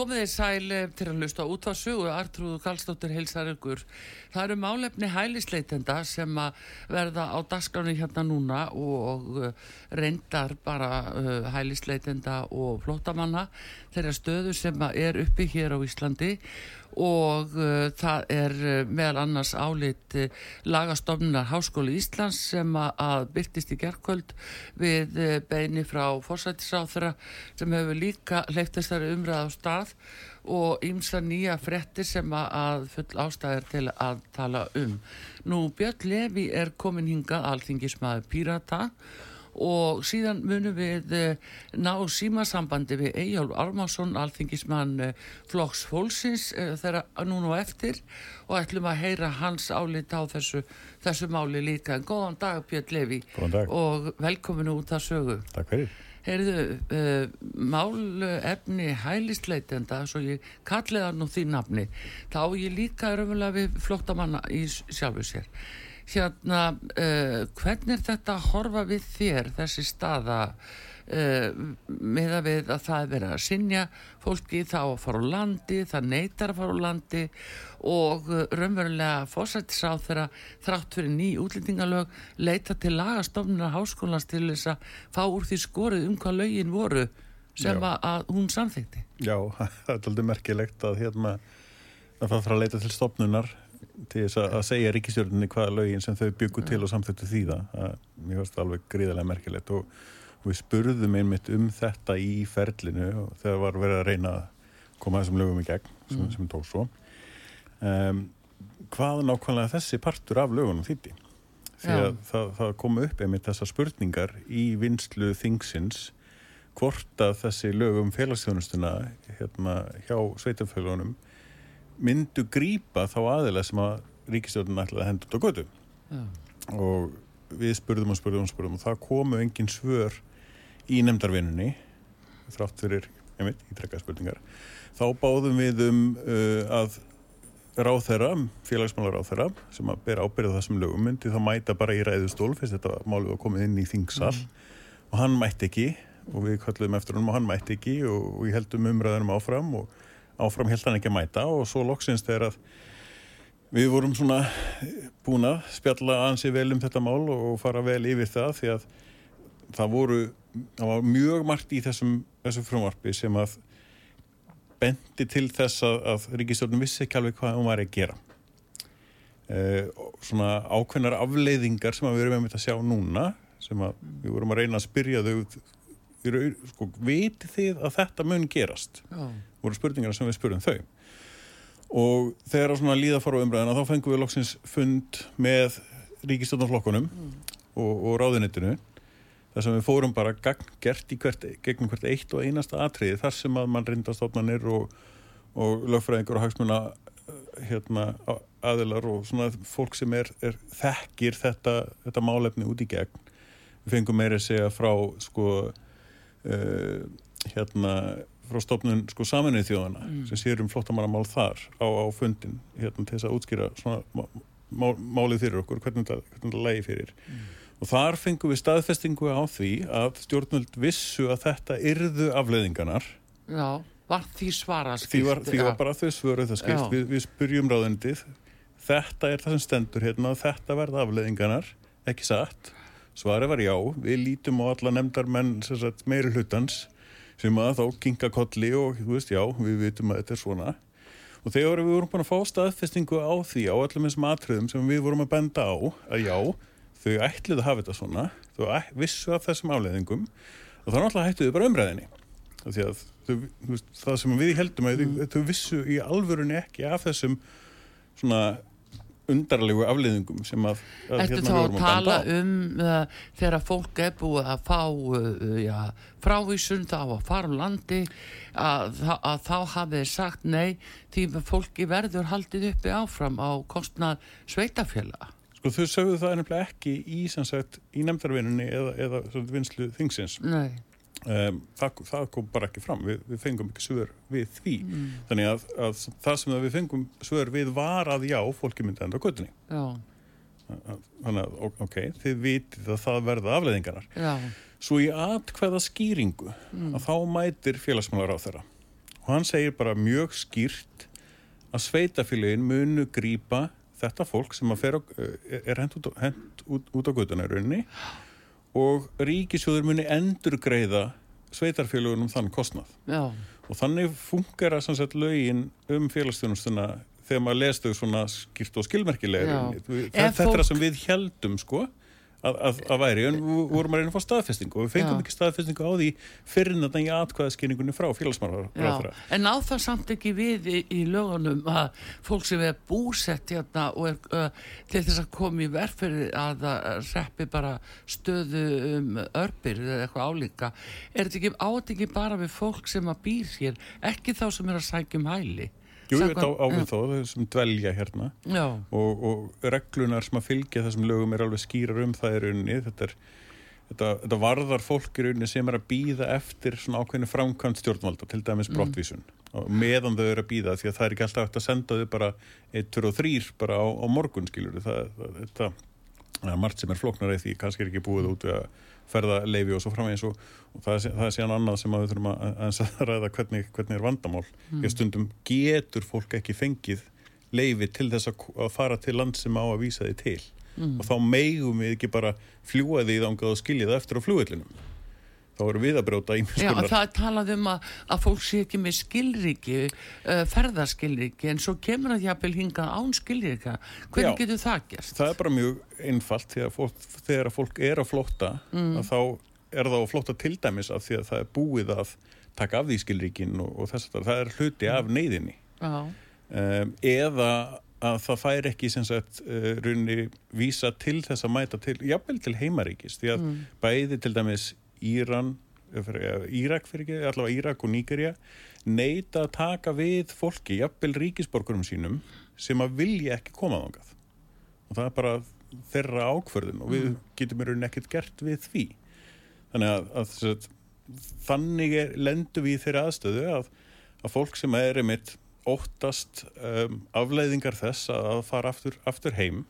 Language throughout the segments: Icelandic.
Komið þið sæl eh, til að hlusta út á sögu, Artrúðu Kallstóttir heilsar ykkur. Það eru málefni hælisleitenda sem að verða á dagskráni hérna núna og eh, reyndar bara uh, hælisleitenda og flótamanna þeirra stöðu sem er uppi hér á Íslandi og uh, það er uh, meðal annars álit uh, lagastofnunar Háskóli Íslands sem að byrtist í gerðkvöld við beini frá fórsættisáþra sem hefur líka hleypt þessari umræð á stað og ýmsa nýja frettir sem að full ástæðir til að tala um. Nú Björn Levi er komin hingað alþingismæður Pírata og síðan munum við eh, ná símasambandi við Eyjálf Armásson, alþingismann eh, Flokks Fólksins eh, þegar núna og eftir og ætlum að heyra hans álit á þessu, þessu máli líka. En góðan dag Björn Levi og velkominu út að sögu. Takk fyrir. Heyrðu, uh, málefni hælisleitenda, svo ég kalliða nú því nafni, þá ég líka raunverulega við flottamanna í sjálfu sér hérna uh, hvernig er þetta að horfa við þér þessi staða uh, með að við að það er verið að sinja fólki þá að fara á landi það neytar að fara á landi og uh, raunverulega fósættisáð þeirra þrátt fyrir ný útlendingalög leita til lagastofnuna háskólans til þess að fá úr því skorið um hvað lögin voru sem að, hún samþykti Já, það er aldrei merkilegt að hérna að fara að leita til stofnunar til þess að segja ríkistjórnini hvaða lögin sem þau byggur til og samþettu þýða mér finnst það alveg gríðarlega merkilegt og, við spurðum einmitt um þetta í ferlinu þegar var verið að reyna að koma þessum lögum í gegn sem, mm. sem tók svo. Um, hvað nákvæmlega þessi partur af lögunum þýtti því að það, það kom upp einmitt þessar spurningar í vinslu þingsins hvort að þessi lögum félagsþjónustuna hérna hjá sveitafélagunum myndu grípa þá aðeila sem að ríkistjórnum ætlaði að henda út á götu ja. og við spurðum og spurðum og spurðum og það komu engin svör í nefndarvinnunni þrátt fyrir, ég veit, ítrekka spurningar þá báðum við um uh, að ráð þeirra, félagsmálar ráð þeirra sem að bera ábyrða þessum lögum myndi þá mæta bara í ræðustól fyrst þetta málið var komið inn í þingsal mm. og hann mætti ekki og við kallum eftir hann og hann mætti ekki og, og ég heldum umræðanum áfram og áfram held hann ekki að mæta og svo loksins þegar að við vorum svona búin að spjalla ansi vel um þetta mál og fara vel yfir það því að það voru, það var mjög margt í þessum, þessum frumvarpi sem að bendi til þess að, að Ríkistjórnum vissi ekki alveg hvað hún var að gera. Eh, svona ákveðnar afleiðingar sem við erum með að sjá núna sem að við vorum að reyna að spyrja þau sko, viti þið að þetta mun gerast Já. voru spurningar sem við spurðum þau og þegar svona líða fór á umræðina þá fengum við loksins fund með ríkistjóðanflokkunum mm. og, og ráðunittinu þar sem við fórum bara gert í hvert, gegnum hvert eitt og einasta atriði þar sem að mann rindastofnanir og, og lögfræðingur og hagsmuna hérna, aðilar og svona fólk sem er, er þekkir þetta, þetta málefni út í gegn við fengum meira að segja frá sko uh, hérna frá stofnun sko saminuð þjóðana mm. sem sér um flottamannamál þar á, á fundin hérna til þess að útskýra svona má, málið fyrir okkur, hvernig þetta lægi fyrir. Mm. og þar fengum við staðfestingu á því að stjórnvöld vissu að þetta yrðu afleðinganar Já, var því svara skipt Því var, því var bara þau svöruð það skipt. Við, við spurjum ráðendið þetta er það sem stendur hérna þetta verða afleðinganar ekki satt Svarið var já, við lítum á alla nefndarmenn meiri hlutans sem að þá kinga kolli og þú veist já, við vitum að þetta er svona. Og þegar við vorum búin að fá staðfestingu á því á allum þessum atriðum sem við vorum að benda á að já, þau ætluðu að hafa þetta svona þau vissu af þessum afleðingum og þá náttúrulega hættuðu bara umræðinni því að þau, veist, það sem við heldum að þau, þau vissu í alvörunni ekki af þessum svona undarlegu afleðingum sem að, að Ertu hérna þá að tala um uh, þegar fólk er búið að fá uh, já, frávísun þá að fara um landi að, að, þá hafið sagt nei því fólki verður haldið uppi áfram á kostnað sveitafélag Sko þau sögðu það nefnilega ekki í, sagt, í nefndarvinnunni eða, eða vinslu þingsins. Nei, Um, það, það kom bara ekki fram, við, við fengum ekki svör við því. Mm. Þannig að, að það sem við fengum svör við var að já, fólki myndi enda á göttunni. já, Þannig að, ok, þið vitið að það verða afleðingarnar. já, Svo í atkvæða skýringu Mm. að þá mætir félagsmálar á þeirra. Og hann segir bara mjög skýrt að sveitafélagin munu grípa þetta fólk sem að fer á, er hent út, út, út á göttuna í rauninni og ríkisjóður muni endur greiða sveitarfélagunum þann kostnað. já, Og þannig funkar að sagt, lögin um félagsstjónustuna þegar maður les þau svona skýrt og. Ef Þetta þetta er fólk- það sem við heldum sko að, að, að væri, en við vorum að reyna að fá staðfestingu og við fengum Já. ekki staðfestingu á því fyrir en þetta í atkvæðaskýringunni frá félagsmálar. En á það samt ekki við í, í lögunum að fólk sem er búsett hérna og er uh, til þess að koma í verðferði að það reppi bara stöðu um örbir eða eitthvað álíka. Er þetta ekki ekki bara við fólk sem að býr hér, ekki þá sem er að sækja um hæli? Jú, þetta á, á við þó, þau sem dvelja hérna. Og, og reglunar sem að fylgja þessum lögum er alveg skýrar um það í rauninni. Þetta, er, þetta, þetta varðar fólk í rauninni sem er að býða eftir svona ákveðinu framkvæmt stjórnvalda, til dæmis brottvísun. Og meðan þau eru að býða því að það er ekki alltaf hægt að senda þau bara 1, 2 og 3 bara á, á morgun skilur það, það, þetta það er margt sem er flóknar eða því kannski er ekki búið út við að ferða leifi og svo framvegis og, og það, er, það er síðan annað sem að við þurfum að, að, að ræða hvernig, hvernig er vandamál. Mm. ég stundum getur fólk ekki fengið leifi til þess að, að fara til land sem á að vísa því til. Og þá megum við ekki bara fljúa því þangað og skilja það eftir á flugvellinum þá erum við að brjóta já ímskunar það er talað um að, að fólk sé ekki með skilríki, uh, ferðarskilríki, en svo kemur að jafnvel hingað án skilríka. Hvernig Já. getur það gerst? það er bara mjög einfalt þegar fólk, þegar fólk er að flótta að þá er það að flótta til dæmis af því að það er búið að taka af því skilríkin og, og þess að það er hluti af neyðinni Já, um, eða að það fær ekki sem sagt uh, runni vísa til þess að mæta til, jafnvel til heimaríkis því að bæði til dæmis Íran eh, eh, Írak fyrir ekki, allavega Írak og Nígerja neita að taka við fólki, jafnvel ríkisborgurum sínum sem að vilja ekki koma þangað. Og það er bara þeirra ákvörðun og við getum í rauninni ekkert gert við því. Þannig að, að sagt, þannig er, lendum við þeirra aðstöðu að, að fólk sem er einmitt óttast um, afleiðingar þess að að fara aftur, aftur heim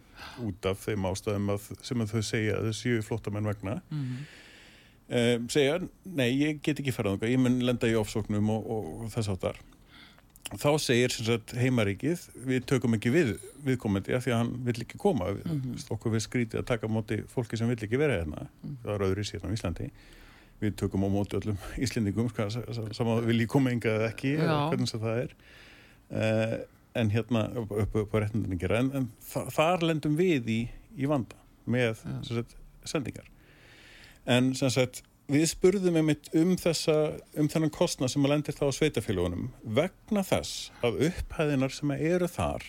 út af þeim ástæðum að, sem þau segja að þau séu flóttamenn vegna um, segja, nei, ég get ekki farað ég mun lenda í ofsóknum og, og, og þess áttar þá segir sem sagt heimaríkið við tökum ekki við viðkomandi af því að hann vill ekki koma við, okkur við skrítið að taka móti fólki sem vill ekki vera hérna. Það er öðru í síðan á Íslandi. Við tökum á móti öllum Íslendingum sko, saman vil ég koma enga eða ekki hvernig sem það er. Uh, en hérna upp, upp, á réttindinni gera. En, en þa þar lendum við í, í vanda með sagt, sendingar. En sem sagt við spurðum einmitt um þessa um þennan kostnað sem að lendir þá á sveitafélagunum vegna þess að upphæðinar sem eru þar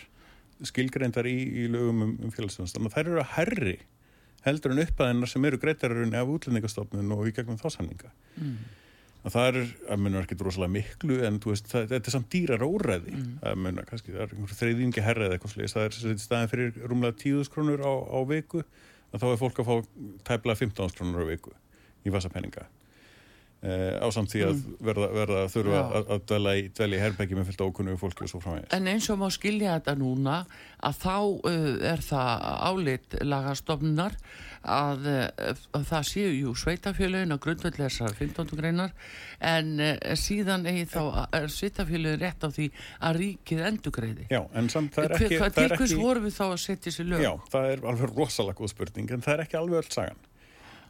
skilgreindar í, í lögum um, um félagsfjónustan þær eru að herri heldur en upphæðinar sem eru greitararunni af útlendingastofnun og í gegnum þá samninga að það er, að munna ekki rosalega miklu en veist, það, þetta er samt dýrar óræði að munna kannski, það er einhver þreyðingi herra eða eitthvað það er staðin fyrir rúmlega 10.000 krónur á, á viku. Að þá er fólk að fá tæplega 15.000 krónur á viku í vasapenninga eh, á samt því að verða, verða að þurfa Já. að, að dvelja í, í herbeggi með fylgta ókunnu fólki og svo framvegis En eins og má skilja þetta núna að þá uh, er það álit lagastofnunar að, uh, að það séu jú sveitafélögin á grundvelli þessar 15. greinar en uh, síðan eigi þá er sveitafélögin rétt á því að ríkið endugreiði. Já, en samt það er ekki, hvað það til hvers ekki vorum við þá að setja þessi lög? Já, það er alveg rosalega góð spurning en það er ekki alveg öll sagan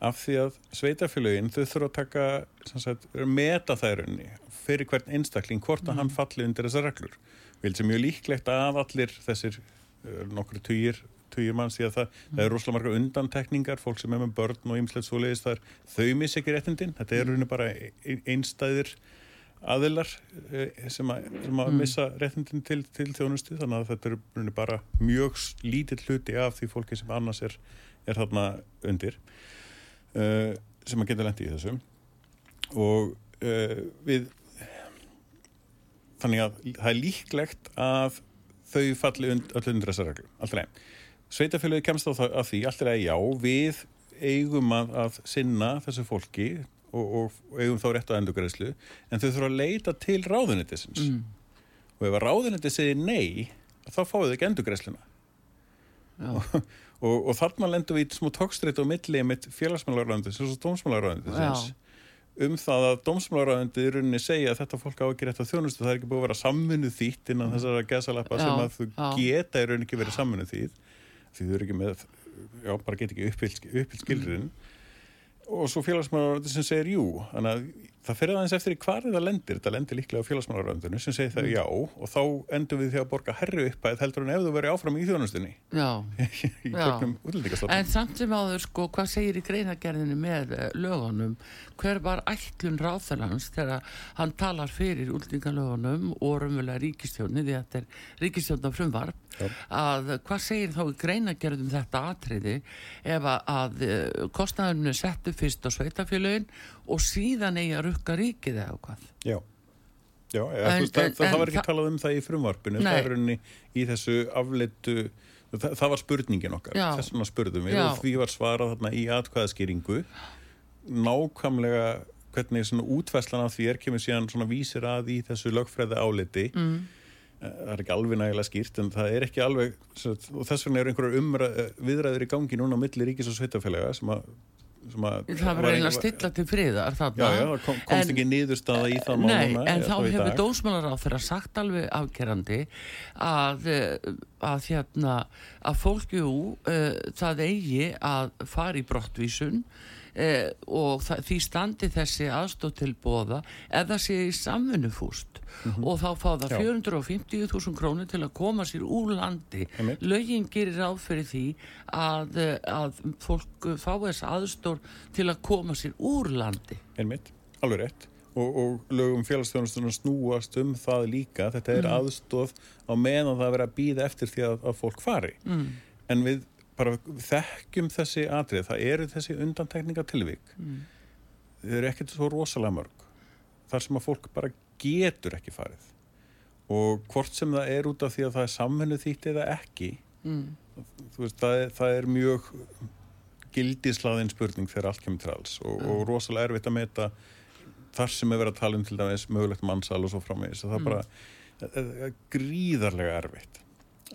af því að sveitafélögin þau þurfa að taka sagt, meta þærunni fyrir hvern einstakling hvort að hann falli undir þessar reglur. Vil sem mjög líklegt að allir þessir uh, nokkru manns því að það, mm. það er rosalega margar undantekningar fólk sem er með börn og ymslegt svo leiðist þar þau missi ekki réttindin, þetta er rauninni bara einstæðir aðilar eh, sem að, sem að mm. missa réttindin til, til þjónustu. Þannig að þetta er rauninni bara mjög lítill hluti af því fólki sem annars er, er þarna undir uh, sem að geta lendi í þessu. Og uh, við þannig að það er líklegt að þau falli und, öll undir þessar reglum alltaf nefn. Sveitafélagi kemst á það að því alltaf að já, við eigum að, að sinna þessu fólki og, og, eigum þá rétt á endurgræslu en þau þurfa að leita til ráðunitisins mm. og ef að ráðuniti segir nei, þá fáið þau ekki endurgræsluna og, og þarna lendur við í smú tókstreit og milli með félagsmálaráðunitis og dómsmálaráðunitis um það að dómsmálaráðandi í rauninni segja að þetta fólk á ekki rétt á þjónustu það er ekki búið að vera samfunnu þýtt innan mm. þessara gesalappa sem að þú já. geta í rauninni ekki verið samfunnu þýtt því þú eru ekki með, já, bara get ekki uppfyllt skilriðin mm. Og svo félagsmálaráðandi sem segir jú. Þannig að það fyrir aðeins eftir í hvar það lendir. Þetta lendir líklega á félagsmálaröndinu sem segir það mm. já. Og þá endur við því að borga herri upp að heldur en ef þú verið áfram í þjónustunni. Já, já. En samt sem áður sko, hvað segir í greinagerðinu með uh, lögunum? Hver var ætlun ráþalans þegar hann talar fyrir útlendingalögunum og raunverulega ríkistjóni því að þetta er ríkistjóna frumvarp. Að hvað segir þá í greinagerðum þetta atriði ef að, að uh, kostnæðunum settu fyrst á sveitafélagin og síðan eigi að rukka ríkið eða hvað Já, Já en, það, en, það, það var ekki talað um það í frumvarpinu nei. það er unni í þessu afleitu það, það var spurningin okkar Já. þess vegna spurðum við Já. og því var svarað þarna í atkvæðaskýringu nákvæmlega hvernig svona útvæslan af því er kemur síðan svona vísir að í þessu lögfræði áleti mm. Það er ekki alveg nægilega skýrt en það er ekki alveg og þess vegna eru einhverjar viðræður í gangi núna á milli ríkis og sveitafélaga sem að það var eiginlega stilla til friðar þarna. Já, já, kom, komst en, ekki nýðurstaða í það. Nei, en þá hefur dósmálar á þeirra sagt alveg afgerandi að, eh, að, hérna, að fólkjú uh, eh, það eigi að fara í brottvísun uh, og því standi þessi aðstótt til bóða eða sé í samfunnufúst mm -hmm. og þá fá það 450.000 krónir til að koma sér úr landi. Lögin gerir ráð fyrir því að, að fólk fá þess aðstór til að koma sér úr landi. Einmitt, alveg rétt. Og, og lögum félagsstjónastunum snúast um það líka, þetta er mm. aðstóð á meðan það verið að býða eftir því að, að fólk fari. Mm. en við bara þekkjum þessi atrið, það eru þessi undantekninga tilvík mm. þau eru ekkert svo rosalega mörg þar sem að fólk bara getur ekki farið og hvort sem það er út af því að það er samhennu þýtt eða ekki mm. veist, það, er, það er mjög gildislaðin spurning þegar allt kemur alls og, mm. og rosalega erfitt að meta þar sem er verið að tala um til dæmis mögulegt mannsal og svo framvegis það er mm. bara gríðarlega erfitt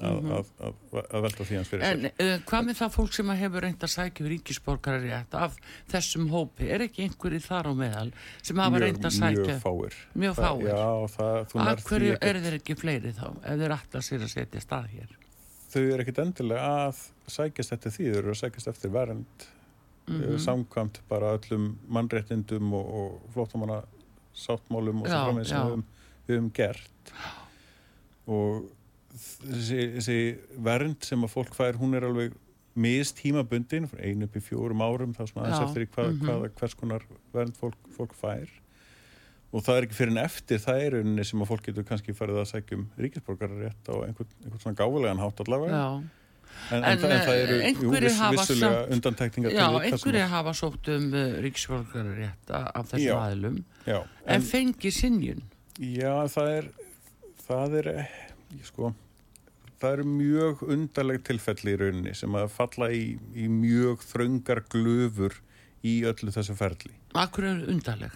að, mm -hmm. að, að velta því hans fyrir en, sér. En uh, hvað með það fólk sem hefur reynd að sækja ríkisborgari af þessum hópi, er ekki einhverju þar á meðal sem hafa reynd að sækja? Mjög fáir. Mjög fáir? Já, það... Af hverju eru þeir ekki fleiri þá, ef þeir alltaf sér að setja stað hér? Þau eru ekkit endilega að sækjast eftir því, þau eru að sækjast eftir vernd mm -hmm. samkvæmt bara öllum mannréttindum og, og flóttamanna sáttmálum og svo framvegð sem við höfum gert og þessi, þessi vernd sem að fólk fær, hún er alveg mist tímabundin, einu upp í fjórum árum þá svona aðeins eftir hvað, mm -hmm. hvað, hvers konar vernd fólk, fólk fær. Og það er ekki fyrir en eftir það er unni sem að fólk getur kannski farið að segja um ríkisborgarétt á einhvern, einhvern svona gálegan hátt allavega. En, en, en það eru jú, viss, vissulega undantekninga Já, einhverju hafa sótt um uh, ríkisborgarétt af þessum aðlum en, en fengi sinjun Já, það er það er, sko það eru mjög undarleg tilfelli í rauninni sem að falla í, í mjög þröngar glöfur í öllu þessu ferli. Akkur er undarleg?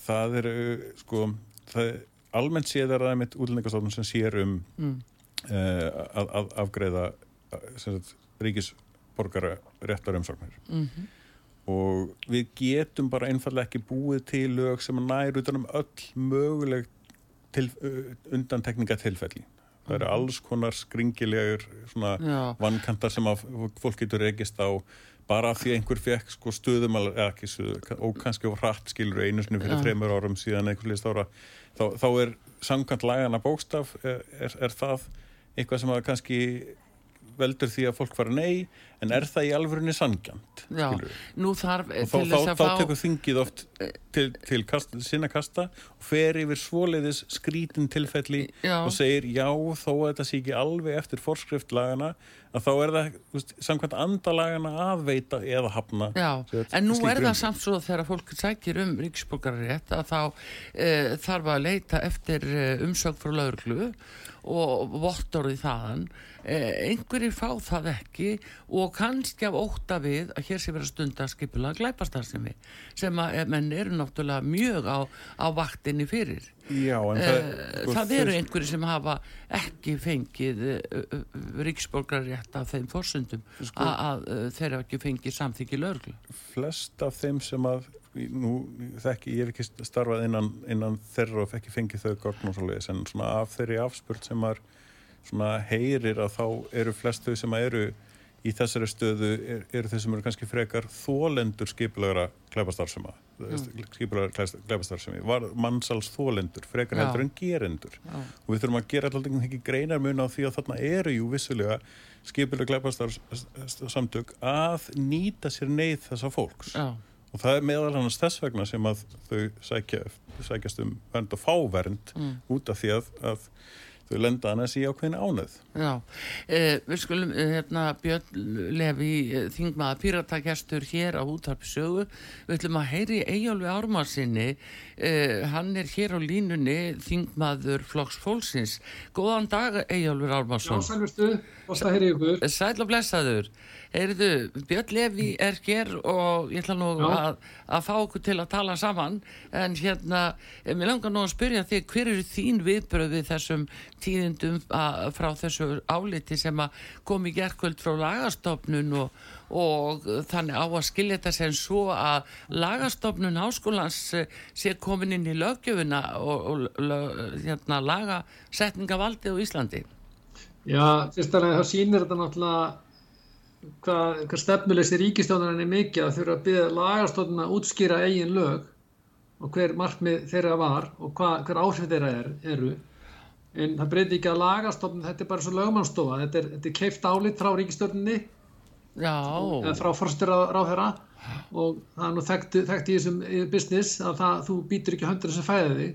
Það er, sko, það, almennt séð er það einmitt útlendingastofnun sem sér um mm. uh, að, að afgreða sagt, ríkisborgara réttar umsóknir. Mm -hmm. Og við getum bara einfallega ekki búið til lög sem nær utanum öll möguleg til, uh, undantekningatilfelli það eru alls konar skringilegur vankantar sem fólk getur regist á bara því einhver fekk sko, stuðum og kannski á hratt skilur einu snið fyrir þreymur árum síðan einhver list ára þá, þá er samkvæmt lagana bókstaf er, er, er það eitthvað sem að kannski veldur því að fólk fara nei en er það í alvörunni sangjant nú þarf og þá, þá, þá tekur þingið oft til, til kast, sinna kasta og fer yfir svoleiðis skrítin tilfelli Já. og segir já þó að þetta sé ekki alveg eftir forskrift lagana að þá er það veist, samkvæmt andalagana að veita eða hafna. En nú er það samt svo þegar fólk sækir um ríksborgararétt að þá e, þarf að leita eftir e, umsögn frá lauruglu og vottorði þaðan. E, einhverjir fá það ekki og kannski af ótta við að hér sé verið að stunda skipulega glæpastarsimi sem að e, menn eru náttúrulega mjög á, á vaktinni fyrir. Já, e, það, það eru einhverjir sem hafa ekki fengið ríksborgararétt af þeim forsundum Sko- að, þeir hafa ekki fengið samþykki lauruglu flest af þeim sem að nú þekki, ég hef ekki starfað innan, innan þeirra og ekki fengið þau gögn og svoleiðis en svona af þeirri afspurt sem maður svona heyrir að þá eru flest þau sem eru í þessari stöðu er, eru þau sem eru kannski frekar þólendur skipulegra klæpastarfsema mm. skipulegra klæpastarfsemi var mannsals þólendur frekar heldur en gerendur. Já. og við þurfum að gera alltaf ekki greinar mun á því að þarna eru jú vissulega skipulega klæpastarfsamtök að nýta sér neyð þessa fólks. Já, og það er meðal annars þess vegna sem að þau sækja, sækjast um vernd og fá vernd Mm. út af því að, að þau lenda annars í ákveðin ánöð já. Eh, við skulum, eh, hérna, Björn Levi, eh, þingmaða píratakestur hér á útarpi sögu. Við ætlum að heyri Eyjálfi Ármarsinni, eh, hann er hér á línunni, þingmaður Flokks Fólksins. Góðan dag, Eyjálfur Já, Ármarsson. sælvistu, bóst að heyri ykkur. Sæl og blessaður. Heyrðu, Björn Levi er hér og ég ætla nú að, að fá okkur til að tala saman en hérna, eh, mér langar nú að spyrja þig hver eru þín viðbröð við þessum tíðindum að, frá þessu áliti sem að kom í gerkvöld frá lagastofnun og, og þannig á að skilja þetta sem svo að lagastofnun háskólans eh, sé komin inn í löggjöfuna og, og lög, hérna, laga setningavaldi á Íslandi. Já, fyrst alveg þá sýnir þetta náttúrulega hvað, hvað stefnuleysi ríkistjónarinn er mikið að þurfa að byggja lagastóðuna að útskýra eigin lög og hver markmið þeirra var og hvað, hver áhrif þeirra er, eru. En það breyti ekki að lagastofnun, þetta er bara svo lögmannstofa, þetta er, þetta er keift álit frá ríkistjóninni frá forstur ráðherra og það er nú þekkt, í þessum eh, business að það, þú býtur ekki höndur sem fæði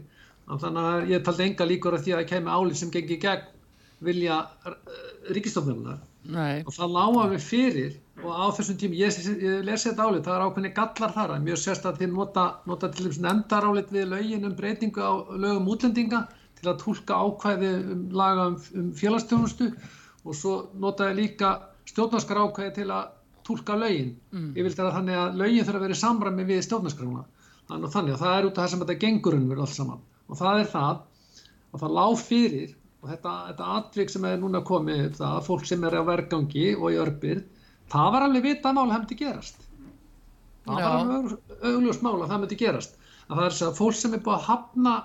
þannig að ég taldi enga líkur að því að það kemi álið sem gengi gegn vilja ríkistofnunar nei. og það lága við fyrir og á þessum tími, ég, ég lesi þetta álið það er ákveðni gallar þar, er mjög sérst að þið nota, nota til þess nefndarálit við lögin um breytingu á lögum útlendinga til að tólka ákvæði um laga um, um félagstjónustu og svo notaði líka stjórnarskar ákvæði til að tólka lögin mm. ég vildi að þannig að lögin þurfa að vera í samræmi við stjórnarskrána þannig, að það er út af það sem þetta gengur unnverð alls saman og það er það og það lág fyrir og þetta, þetta atvik sem er núna komið það, fólk sem er á vergangi og í örbyrð það var alveg vita að máli það myndi gerast. Það Já. var alveg augljóst mál að það myndi gerast. Að það er þess að fólk sem er búið að hafna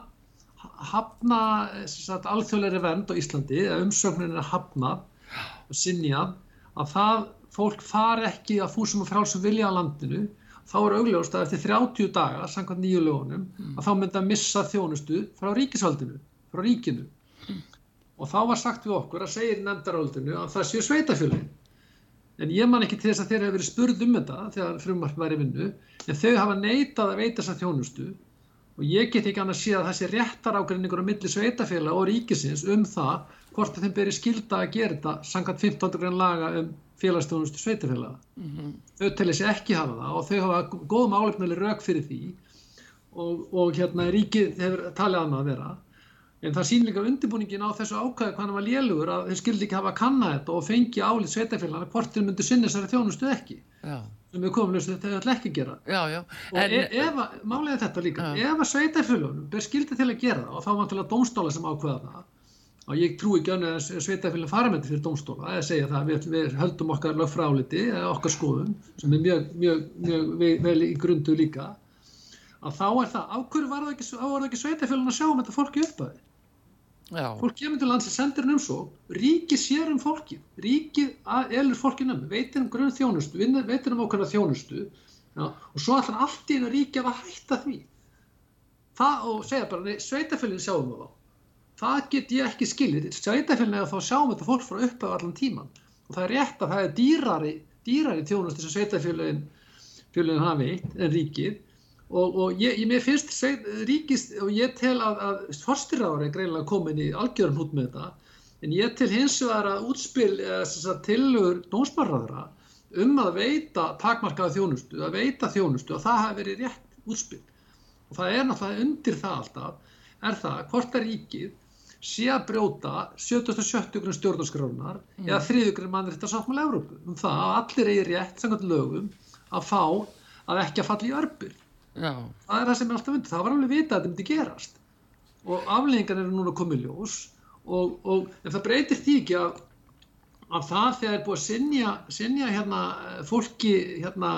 hafna sagt, alþjóðleiri vernd á Íslandi eða umsögnin er hafnað og sinjað að það fólk fari ekki að fúsum og frálsum vilja á landinu þá er augljóst að eftir 30 daga samkvæmt nýju lögunum að þá myndi að missa þjónustu frá ríkisvaldinu frá ríkinu og þá var sagt við okkur að segja í nefndaröldinu að það séu sveitafjölin en ég man ekki til þess að þeir hafa verið spurð um þetta þegar frumvarp var í vinnu en þau hafa neitað að veita þessa þjónustu. Og ég get ekki annað að sé að þessi réttar ágreiningur á milli sveitafélag og ríkisins um það hvort að þeim beri skilda að gera þetta samkvæmt 15. grein laga um félagsstjónustu sveitafélaga þau telli sér ekki hafa það og þau hafa góðum álefnileg rauk fyrir því. Og, og hérna ríkið hefur talið annað að vera en það sýnir líka undirbúningin á þessu ákvæði hvað hann var lélugur að þeir skildi ekki hafa að kanna þetta og fengi álið sveitafélagana hvort þeir myndu sinna þessari þjónustu ekki. Já, sem við komum ljósið þetta ætla ekki að gera. Já, já. og e ef að, er þetta líka ef að sveitafélagunum ber skildi til að gera það og þá var til að dómstóla sem ákveða það og ég trúi ekki önnur að sveitafélagin fara með þetta fyrir dómstóla eða segja það við, við höldum okkar lögfráliti eða okkar skoðum sem er mjög, mjög, mjög ve- vel í grundu líka að þá er það, hverju var það ekki, ekki sveitafélagin að sjá um þetta fólki uppaði já. fólk kemur til landsins, sendir hann um svo ríkið sér um fólkið. Ríkið að- elur fólkinu um, veitir um grunn þjónustu veitir um ákveðna þjónustu. Já, og svo ætlar allt í einu ríkið að hætta því. Það og segja bara, nei, sveitafélagin sjáum við þá. Það get ég ekki skilir sveitafélagin eða þá sjáum við þetta fólk frá upphæðu allan tíman og það er rétt að það er dýrari, dýrari þjónustu sem sveitafélagin félagin hafi en ríkið og, og ég, ég mér finnst sveit, ríkist og ég tel að, að forstyrraður er greinlega komin í algjörun hút með þetta en ég tel hins vegar að útspil tilur dómsmarraðra um að veita takmarkaða þjónustu, að veita þjónustu og það hafi verið rétt útspil og það er náttúrulega undir það alltaf er það hvort að ríkið sé að brjóta 77. grunn stjórnarskránar mm. eða 3. grunn mannréttarsáttmála Európu um það að allir eigi rétt samkvæmt lögum að fá að ekki að falla í örbur. Já. Það er það sem er alltaf undir. Það var alveg vitað að þetta myndi gerast og afleggingar eru núna komið ljós og, og það breytir því ekki að, að það þegar er búið að sinja, sinja hérna, fólki hérna,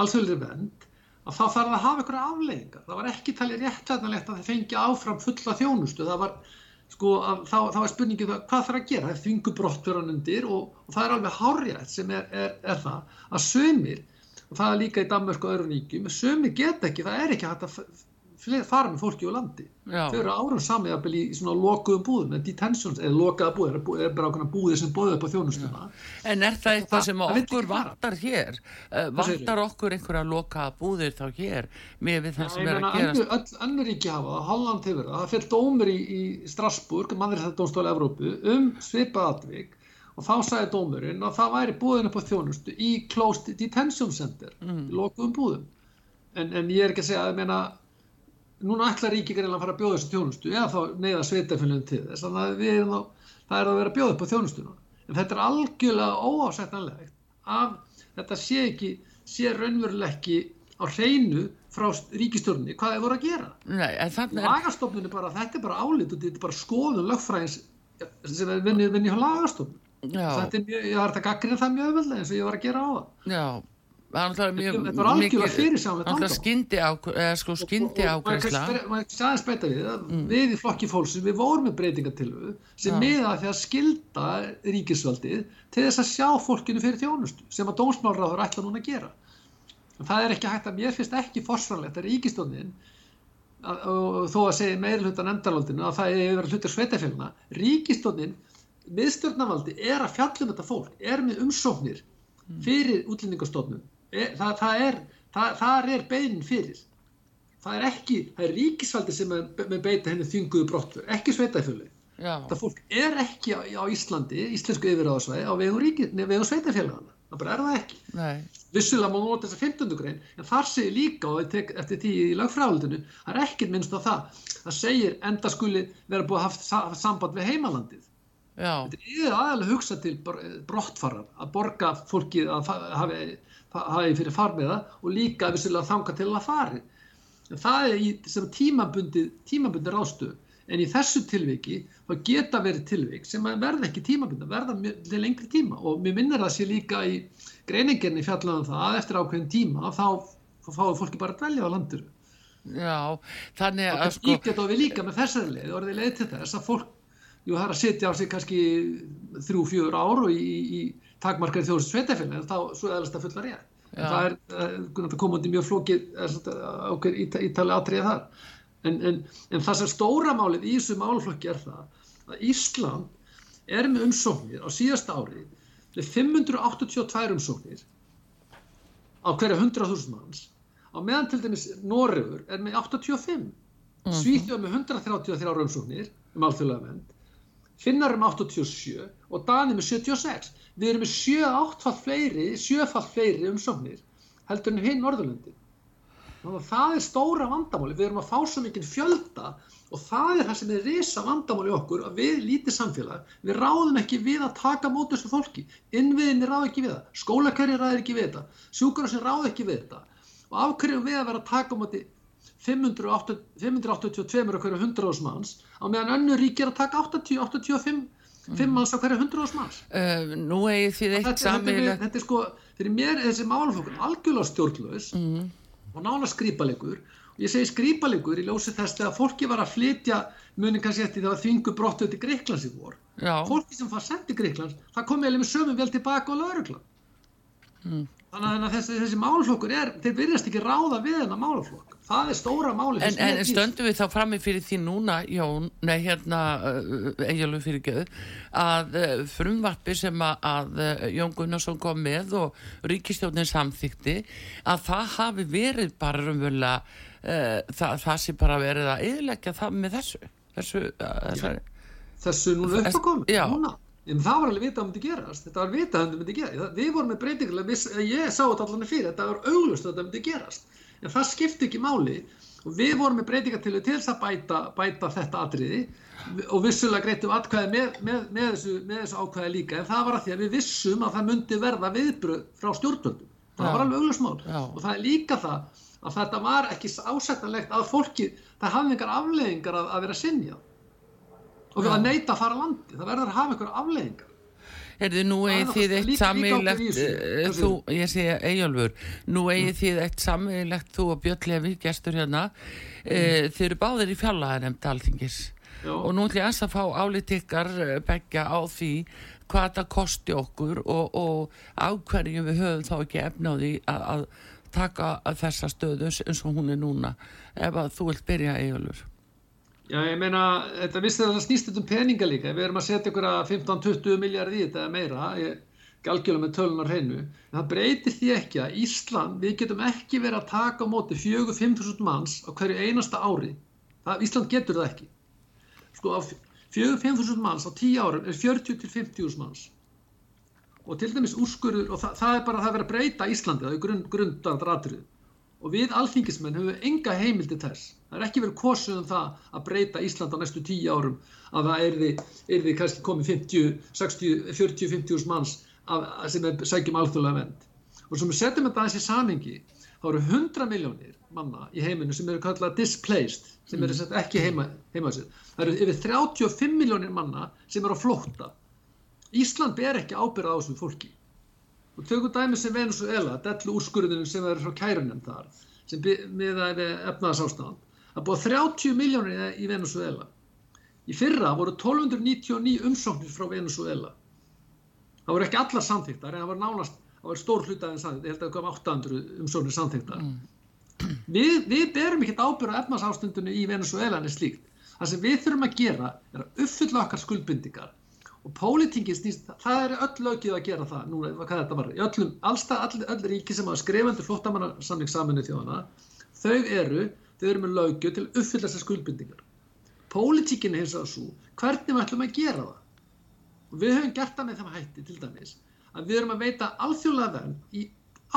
alþjóðlir vend að það að hafa ykkur afleggingar. Það var ekki talið réttlætanlegt að það fengi áfram fulla þjónustu. Það var, sko, að, þá, þá var spurningið það, hvað þarf að gera. Það er þvingu brottverðan undir og, og það er alveg hárjætt sem er, er, er það að sömur, og það er líka í Danmark og öðru ríkjum, sömur get ekki, það er ekki hægt að fara með fólki á landi. Já. Þau eru árum samið í svona lokuðum búðum, eða detentions, eða lokaða búðir, það er bara ákveðna búðir sem bóðu upp á þjónustuna. En er það eitthvað sem það okkur fara. vantar hér? Segirðu? vantar okkur einhverja lokaða búðir þá hér með við það sem er að gerast? önnur, ríki hafa það, Holland hefur það, það fyrir dómur í, í Strasbourg, mannréttardómstóla Evrópu, um svipað atvik og þá sagði dómurinn að það væri búðin upp á þjónustu í Closed Detention Center, Mm. í lokuðum búðum. En, en ég er ekki að segja að, ég meina, núna ætla ríki greinlega að fara að bjóða þessu þjónustu, eða þá neyða sveitafélagin til þess, þannig að við erum þá, það er að vera að bjóða upp á þjónustuna. En þetta er algjörlega óásættanlegt að þetta sé ekki, sé raunverulega ekki á hreinu frá ríkistjórnni hvað þeir voru að gera. Nei. Lagastofnun er bara, þetta er bara álit og þetta er bara skoðun lögfræðins sem er vinni, vinni á lagastofnun. Þetta er mjög, ég var þetta gaggrinn það mjög öðvöldlega eins og ég var að gera á það. já. Það er mjög Þetta var algjörlega Náttúrulega vandamál. skyndi og maður kannski aðeins breyta við að við í flokki fólksins við vorum með breytingatilvu sem Já. miða því að skilda ríkisvaldið til þess að sjá fólkinu fyrir þjónustu sem að dómsmálráður ætla núna að gera en það er ekki hægt að mér finnst ekki forsvarlegt að ríkistofnin og þó að segja meiri hluta nefndarlandinu að það er verið hlutur sveitafélagna ríkistofnin miðstjórnavaldi er að fjallum þetta fólk er með umsóknir fyrir útlendingastofnun er, það, það er það, þar er beinin fyrir það er ekki, það er ríkisvaldi sem er með beita henni þynguðu brottur, ekki sveitafjölu. Það fólk er ekki á, á Íslandi, íslensku yfirráðasvæði, á vegum, ríki, nei, vegum sveitafélagana. Það bara er það ekki. Vissulega má nota þessa 15. grein, en þar segir líka, og tek eftir því í lagfræðaldinu, það er ekkert minnst á það. Það segir enda skuli vera búið að haft samband við heimalandið. Er aðalega hugsa til brottfarar, að borga fólkið að hafi, hafi fyrir farmiða og líka vissulega þanga til að fari. En það er í sem tímabundið, tímabundið ráðstöð. En í þessu tilviki þá geta verið tilvik sem að verða ekki tímabundið, verða til lengri tíma og mér minnir það sé líka í greininginni fjallaðum það að eftir ákveðin tíma þá fáið fólki bara að dvelja á landuru. já. Þannig að Og sko, líka þá við líka með þessari leið, orðið leið til þess að fólk, jú það er að setja á sig kannski þrjú, fjör ár og í, í, þjóðsins sveitafélagi, en þá svo eðalast að fulla rétt. En Já. það er, það kom út í mjög flókið, okkur ítali atriði þar. En, en, en það sem stóra málið í þessu málflokki er það að Ísland er með umsóknir á síðasta ári með 582 umsóknir á hverja 100.000 manns á meðan til dæmis Noregur er með 85 Svíþjóð með 133 umsóknir um alþjóðlega vend Finnar er með 87 og Dani með 76 við erum með 7-8 fall fleiri 7 fall fleiri umsóknir heldur en hinn Norðurlöndin. Það er stóra vandamáli, við erum að fá svo mikið fjölda og það er það sem er risa vandamáli okkur að við lítið samfélag, við ráðum ekki við að taka mót þessu fólki, innviðinni ráð ekki við það, skólakerri ráð ekki við þetta, sjúkurarsin ráð ekki við þetta. Og afhverjum við að vera að taka móti 580 582 á hverju 100 manns á meðan önnur ríki er að taka 80, 85 5 manns á hverju 100 manns. uh, nú eigið þið eitt Þetta, þetta, er, er sko, fyrir mér er þessi málaflokkur algjörlega stjórnlaus Mhm. og nála skrýpalegur og ég segi skrýpalegur í ljósi þess þegar fólki var að flytja muni kannski eftir þegar þvingu brottu til Greiklands í vor. Já, fólki sem var sendt til Greiklands það kom eiginlega með sömum vel tilbaka á lauruglan Þannig að þessi, þessi málaflokkur er, þeir virðast ekki ráða við þennan málaflokk. Það er stóra máli. En, en stöndum við þá frammi fyrir því núna, Jón, nei hérna, uh, eiginlega fyrir göðu, að uh, frumvarpi sem að, uh, Jón Gunnarsson kom með og ríkistjónin samþykti, að það hafi verið bara umvöla, það, það sé bara verið að eðleggja það með þessu, þessu, þessari. Þessu núna uppákomi, núna. En það var alveg vitað að það myndi gerast, þetta var vitað að það myndi gerast, við vorum með breytingulega, ég sá þetta allavega fyrir, þetta var auglust að þetta myndi gerast, en það skipti ekki máli. Og við vorum með breytingartilu til þess að bæta, bæta þetta atriði. Og vissulega greitum atkvæði með, með, með, þessu, með þessu ákvæði líka, en það var að því að við vissum að það myndi verða viðbröð frá stjórnvöldum, það Já. var alveg auglust mál. Já. og það er líka það að þetta var ekki ásættanlegt að fólki, það hafði einhver afleðingar að, að vera sinjað og við að neyta að fara að landi. Það verður að hafa einhver afleggingar Herði, nú eigið þið eitt sammeilegt þú, ég sé Eyjálfur nú eigið þið eitt sammeilegt þú og Björn Levi, gestur hérna. Mm. e, þið eru báðir í fjallaðanemnd alþingis. Já. og nú ætlum ég að fá álítikkar e, begja á því hvað það kosti okkur og, og á hverju við höfum þá ekki efnáði að, að taka að þessa stöðu eins og hún er núna ef að þú vilt byrja Eyjálfur Já, ég meina, þetta vissið að það snýst um peninga líka, við erum að setja ykkur að 15-20 miljard í þetta eða meira, ég galgjöla með tölunar hreinu, en það breytir því ekki að Ísland, við getum ekki verið að taka á móti 4-5.000 manns á hverju einasta ári, það, Ísland getur það ekki. Sko, 4-5.000 manns á 10 árum er 40-50.000 manns. Og til dæmis úrskurður, og það, það er bara að það verið að breyta Íslandi, það er grund, grundardratrið og við alþingismenn höfum enga heimildi þess Það er ekki verið kosuð um það að breyta Ísland á næstu tíu árum að það er því kannski komið 50, 60, 40, 50 manns af, sem er sækjum alþjóðlega vend. Og sem við setjum þetta aðeins í samingi, þá eru 100 miljónir manna í heiminu sem eru kallað displaced, sem eru mm. ekki heima, heima sér. Það eru yfir 35 miljónir manna sem eru á flótta. Ísland ber ekki ábyrða á þessum fólki. Og tökum dæmi sem Venezuela, dellu úrskurðunum sem eru frá kærunum þar, sem miðaði efnaðsástand Það búið 30 miljónir í Venezuela. Í fyrra voru 1299 umsóknir frá Venezuela. Það voru ekki allar samþýttar en það var nánast, það var stór hlutaðin samþýttar, ég held að það kom 800 umsóknir samþýttar. Mm. Við, við berum ekkert ábyrða efnarsástundinu í Venezuela en slíkt. Það sem við þurfum að gera er að uppfylla okkar skuldbindingar og pólitingin snýst, það er öll lögið að gera það, núna, hvað þetta var, í öllum, allstað, all, öll ríki sem hafa skrifandur flóttamannar saminu þjóðana, þau eru þau eru með lögjöf til að uppfylla þessar skuldbindingar. Pólitíkin er hins vegar svo, hvernig við ætlum að gera það? Og við höfum gert það með þeim hætti til dæmis að við erum að veita alþjóðlega vernd í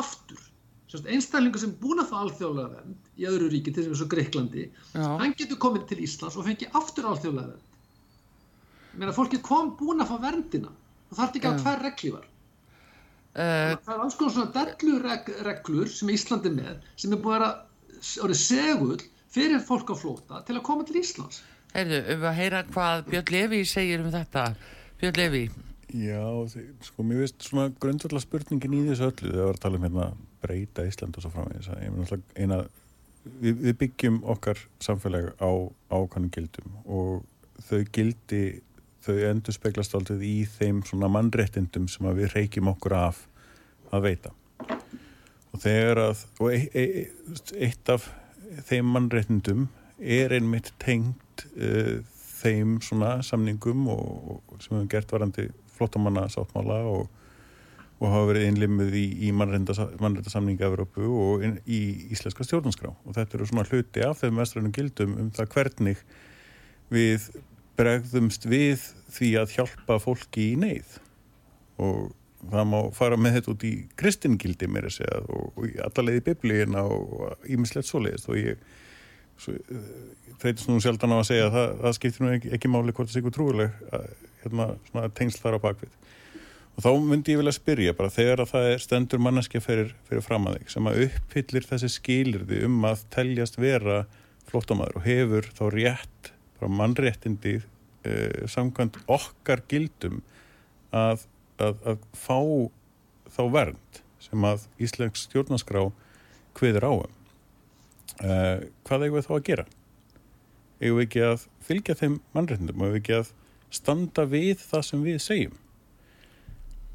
aftur. Einstaklingu sem búin að fá alþjóðlega vernd í öðru ríki, til þess að Greiklandi, Já. hann getur komið til Íslands og fengið aftur alþjóðlega vernd. Að fólki kom búin að fá verndina og þarf ekki að hver reglívar. Uh, það er alls konar svona dellureglur sem Íslandi með sem er búin að orðið segull fyrir fólk á flóta til að koma til Íslands. Heyrðu, við að heyra hvað Björn Levi segir um þetta. Björn Levi. Já, sko, mér veist svona grundvalla spurningin í þessu öllu þegar við varum að tala um hérna breyta Ísland og svo framvegis. Ég meina alltaf eina, við, við byggjum okkar samfélag á ákvæmum gildum og þau gildi, þau endur speglast alltaf í þeim svona mannréttindum sem við reykjum okkur af að veita og þegar að og e, e, eitt af þeim mannreitnindum er einmitt tengt uh, þeim svona samningum og, og sem hefur gert varandi flottamanna sáttmála og, og hafa verið einlimmuð í, í mannreitasamninga af Európu og in, í íslenska stjórnanskrá og þetta eru svona hluti af þeim vestrænum gildum um það hvernig við bregðumst við því að hjálpa fólki í neyð. Og það má fara með þetta út í kristingildi mér að segja og, og allarleið í biblíina og ímislegt svoleiðist og ég svo, þreytist nú sjaldan á að segja að það, það skiptir nú ekki, ekki máli hvort það sé ykkur trúileg hérna, tengsl þar á bakvið og þá myndi ég vilja spyrja bara þegar að það er stendur manneskja fyrir, fyrir fram að þig sem að uppfyllir þessi skilirði um að teljast vera flottamæður og hefur þá rétt mannréttindi eh, samkvæmt okkar gildum að að, að fá þá vernd sem að Íslensk stjórnarskrá hviður áum. Uh, hvað eigum við þá að gera? Eigum við ekki að fylgja þeim mannreitndum og eigum við ekki að standa við það sem við segjum?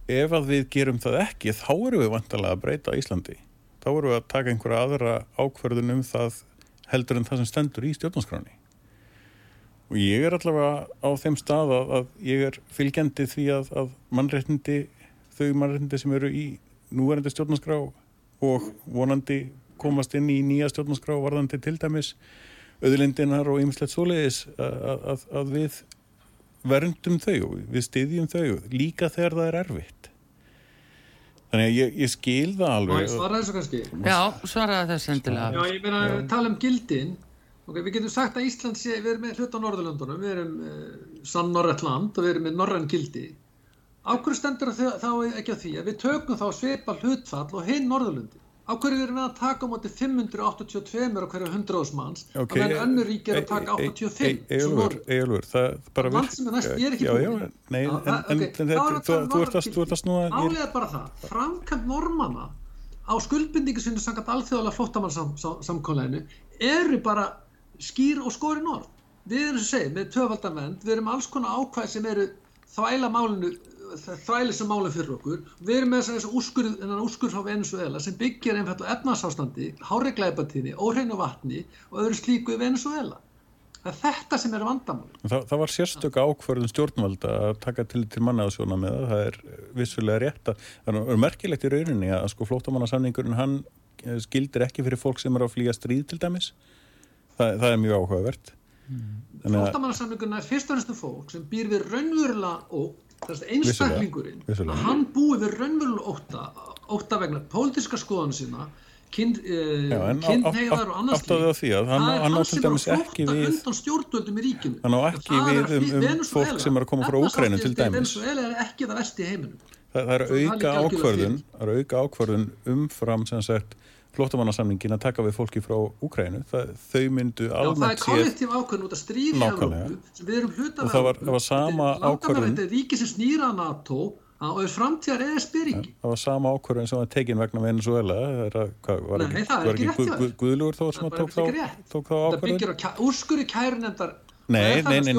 ef að við gerum það ekki þá erum við vantarlega að breyta Íslandi þá erum við að taka einhverja aðra ákverðun um það heldur en það sem stendur í stjórnarskráni og ég er allavega á þeim stað að, að ég er fylgjandi því að, að mannréttindi þau mannréttindi sem eru í núverandi stjórnarskrá og vonandi komast inn í nýja stjórnarskrá varðandi til dæmis auðlindinar og ymslegt svoleiðis að, að, að við verndum þau, við styðjum þau líka þegar það er erfitt þannig að ég, ég skil það alveg ég svara þessu kannski? Já, svaraði þess endilega. Já, ég meina, tala um gildin ok, við getum sagt að Ísland sé, við erum með hlut á Norðurlöndunum, við erum uh, sann norrætt land og við erum með norræn gildi á hverju stendur þá ekki á því að við tökum þá svipa hlutfall og hinn Norðurlöndi á hverju erum við að taka á móti 582 á hverju 100 ásmanns Ok, og meðan önnur ríki er að taka e- e- 85 e- svo Eyjólfur, Noreg. Eyjólfur, það bara Land sem er næst, ég er ekki búinn. nei, en, þú, ert að, snúa er bara það, framkvæmt normana á skuldbindingu sinni samkvæmt alþjóðlega flóttamannsamkólæðinu eru bara skýr og skori norð. Við erum sem segið með töfaldavend, við erum alls konar ákvæð sem eru þvæla málinu, þvæli sem málinn fyrir okkur. Við erum með þess að úrskurð, þennan úrskurð frá Venezuela sem byggir einfallega efnarsástandi, hárreglæpatíni, óhreinu vatni og öðru slíku í Venezuela. Það er þetta sem er vandamál. það, það var sérstök ákvörðun stjórnvalda að taka til til mannaðsjóna með það, það er vissulega rétt að það er merkilegt í rauninni að sko flóttamannasamningurinn hann eh, skildir ekki fyrir fólk sem er að flýja stríð til dæmis það, það er mjög áhugavert Flóttamannasamninguna er fyrst og fremst um fólk sem býr við raunverulega að einstaklingurinn, vissulega. að hann búi við raunverulega ótta, ótta vegna pólitíska skoðan sína, kind, á- kynhneigðar og annars áttaðu á því að hann- hann hann sem er að flótta undan stjórnvöldum í ríkinu. Hann á ekki við um- um fólk sem er að koma frá Úkraínu til dæmis. Venezuela er ekki það vesti í heiminum. það, það er auka ákvörðun er ákvörðun umfram sem sagt flóttamannasamningin að taka við fólki frá Úkrænu, þau myndu Já, það er almennt kollektív ákvörðun út að stríði. Evrópu sem við erum hluta Og það var- það var sama ákvörðun. Þetta er ríki sem snýra NATO og er framtíðar ESB-ríki. það var sama ákvörðun sem var tekin vegna Venezuela það var ekki, ekki ekki Guð, hjá Guð, þér. Guðlugur þó sem tók þá, þá Það ákvörðun byggir á kæ- úrskurði kærunefndar. Nei, nei, nei,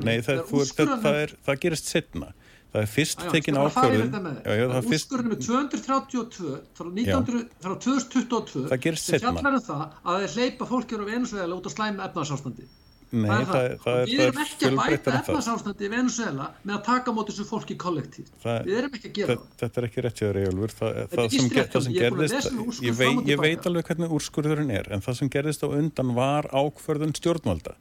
nei, það gerist setna það er fyrst Já, já, tekin skal bara fara yfir ákvörðun Það er er fyrst úrskurðin með 232 frá, 1900, frá 2022 Það seinna. fjallar um það að þeir hleypa fólki úr Venezuela út á slæmi efnarsástandi. nei, það, það, það, er- við erum er ekki að bæta efnarsástandi í Venezuela með að taka á móti þessu fólki kollektíft. Það- Við erum ekki að gera það. þetta er ekki rétt hjá þér Eyjólfur það, er sem, er gerðist ég, veit alveg hvernig úrskurðurinn er en það sem gerðist á undan var ákvörðun stjórnvalda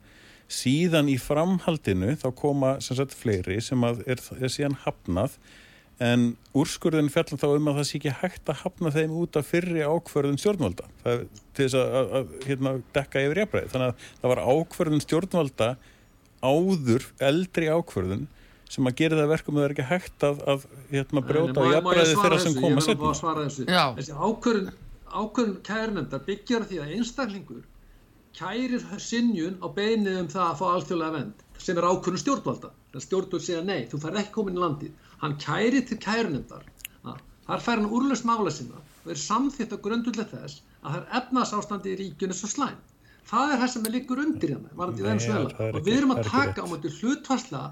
síðan í framhaldinu þá koma sem sagt fleiri sem að er, er síðan hafnað en úrskurðin fjallar þá um að það sé ekki hægt að hafna þeim út af fyrri ákvörðun stjórnvalda. Það, er til þess að, að, að hérna, dekka yfir jafnbreið þannig að það var ákvörðun stjórnvalda áður eldri ákvörðun sem að gera það verkum að það er ekki hægt að, að hérna, brjóta á jafnbreiði þeirra sem koma setna. Þessi ákvörðun kærunefndar byggjar á því að einstaklingur kærir sinjun á beinið um það að fá alþjóðlega vend sem er ákvörðun stjórnvalda. Það stjórnvald segja nei, þú fær ekki komin í landið. Hann kæri til kærunefndar. að Þar fær hann úrlaust mála sinna og er samþýtt á grundulega þess að það er efnasástandi í ríkjunni svo slæm. Það er það sem er líkur undir hérna, er Og við erum að taka á móti hlutvarslega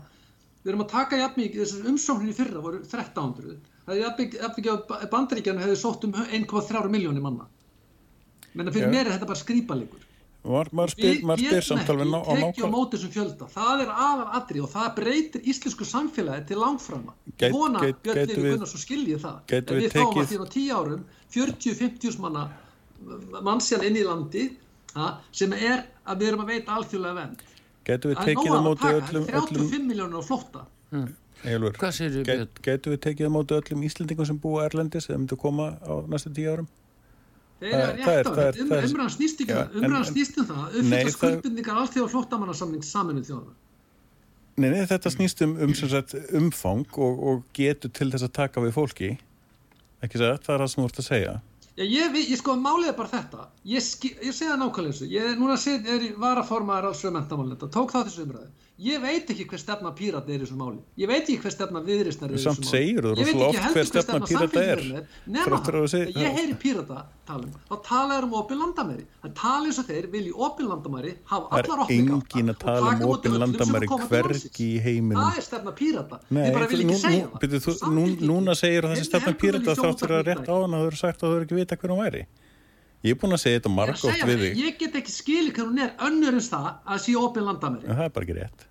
Við erum að taka jafn mikið, þessar umsóknir í fyrra voru 1300. Það er jafn mikið- að bandaríkjarnu hefði sótt um 1,3 miljónir manna. Menna fyrir Já. mér er þetta bara skrýpalegur. Var, maður spyr, maður spyr samt alveg ná, á tekið á nákvæm móti þessum fjölda. Það er aðal atrið og það breytir íslensku samfélagi til langframa. Vona Björn gætu Levi við- Gunnarsson skilji það. Ef við við fáum að því á 10 árum 40-50 manna mannsjan inn í landi ha, sem er að við erum að veita alþjóðlega vend. Getum við Það er tekið nóg á að móti taka, öllum, 35 öllum miljónir á flótta. Eyjólfur, Hvað segirðu, get, Björn? getum við tekið á móti öllum Íslendingum sem búa Erlendis eða myndu koma á næstu tíu árum? Umræðan snýst ekki um það, umræðan snýst um það, Nei, uppfylla það- skuldbindningar allþjóða flóttamannasamning saminuð þjóðana. Nei, nei, þetta snýst um, um sem sagt, umfang og, og getur til þess að taka við fólki. Ekki það, það er það sem þú ert að segja. Já, ég, vi- ég sko, málið er bara þetta, ég, ég segi það nákvæmlega þessu, ég er núna er í varaformaður alls við mentamálnetta, tók það þessu umræðu. Ég veit ekki hver stefna pírata er í þessu máli. Ég veit ekki hver stefna viðristnar er í þessu Samt máli. Ég veit ekki heldur hver stefna Pírata er. Nema það, ég heyri pírata talum, þá tala þeir um opin landamæri. Það tala eins og þeir vilji opin landamæri, hafa Það allar er opni engin að tala um opin landamæri hvergi í heiminum. Það er stefna pírata. Þið bara vil ekki segja það. Og núna segir þessi Þeir stefna pírata vilja þátt fyrir að rétt á hann að þú eru sagt að þú eru ekki vita hver hún væri. Ég er búin að segja þetta Ég margótt við þig, Ég get ekki skilið hver hún er önnur en það að sé opin landamæri. það er bara ekki rétt.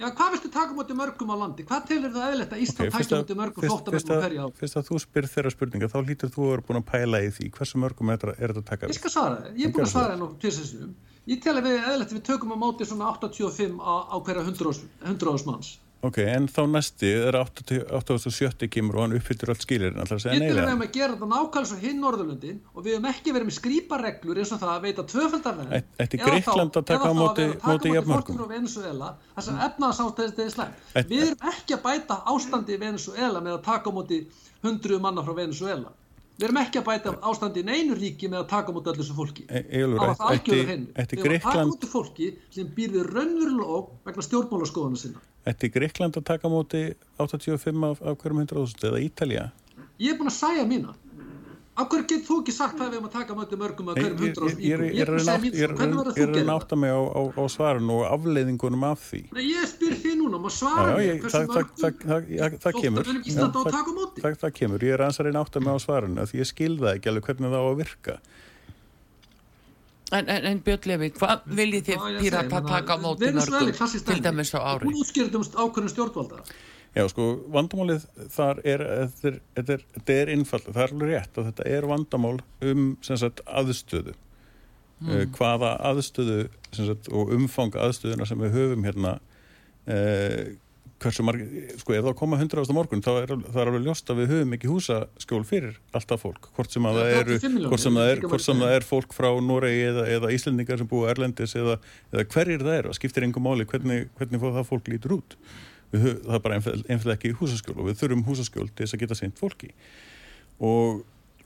Já, hvað viltu taka mútið mörgum á landi? Hvað telur það eðlilegt að Ísland Okay, taka mútið mörgum fyrst, flóttamennum fyrst, á fyrst að þú spyr þeirra spurninga þá lítur þú að vera búin að pæla í því hversu mörgum er þetta að taka Ég við. skal svara það. Ég er búin að svara það nú tvisessunum. Ég tel að við við tökum á móti svona 85 á, á hverja 100 100 manns. Ok, en þá næsti er 87 kemur og hann uppfyllir allt skilir en alltaf að segja tel að við hefum að gera þetta nákvæmlega svo hinn Norðurlöndin og við hefum ekki verið með skrýpareglur eins og það að veita tvöfaldarverð. Æ- ætti Grikkland að taka á móti- móti jafnmörgum? Taka á móti Venezuela, þess að efnaðsástæðist er slæmt. Við erum ekki að bæta ástandi í Venezuela með að taka á móti 100 manna frá Venezuela. Við erum ekki að bæta ástandi í neinu ríki með að taka á móti öllu þessu fólki. Egilur, Það var það algjörður hinn. ætti Við erum að taka á móti fólki sem býrði raunverulega óg vegna stjórnmálaskoðana sinna. Ætti Grikkland að taka móti 85 af, af hverjum 100.000 eða Ítalía? Ég er búin að sæja mína. Af hverju getur þú ekki sagt hvað við erum að taka móti mörgum að Ég hverjum ég- 100 ég- ég er- ég er að búin að segja reyna mín. átt- ég er að Hvernig verður ég er þú að reyna að gerð? átta mig á, á, á svarinu og afleiðingunum af því. Nei, ég spyr þið núna, maður svara mér, ég, hversu það, það, mörgum það, það, það, það kemur að það- það, það kemur, ég er að að átta mig á svarinu af því ég skil það ekki alveg hvernig það á að virka En, en, en Björn Levi, hvað viljið þið pírata segi, menna, taka á móti mörgum til dæmi. dæmis á ári? Um ákveðin stjórnvalda. Já, sko, vandamálið þar er, þetta er, er, er innfall, það er alveg rétt og þetta er vandamál um, sem sagt, aðstöðu. Mm. hvaða aðstöðu, sem sagt, og umfang aðstöðuna sem við höfum hérna, eh, hversu marg, sko, ef það koma 100 ásta morgun, þá er, það er alveg ljóst að við höfum ekki húsaskjól fyrir alltaf fólk, hvort sem að Ja, það eru, 35 milljónir, hvort sem það er, hvort sem það er fólk frá Noregi eða, eða Íslendingar sem búa Erlendis eða, eða hverjir það eru, það skiptir engum máli hvernig, hvernig það fólk lítur út. Við, það er bara einfallega ekki húsaskjól og við þurfum húsaskjól til þess að geta seint fólki. Og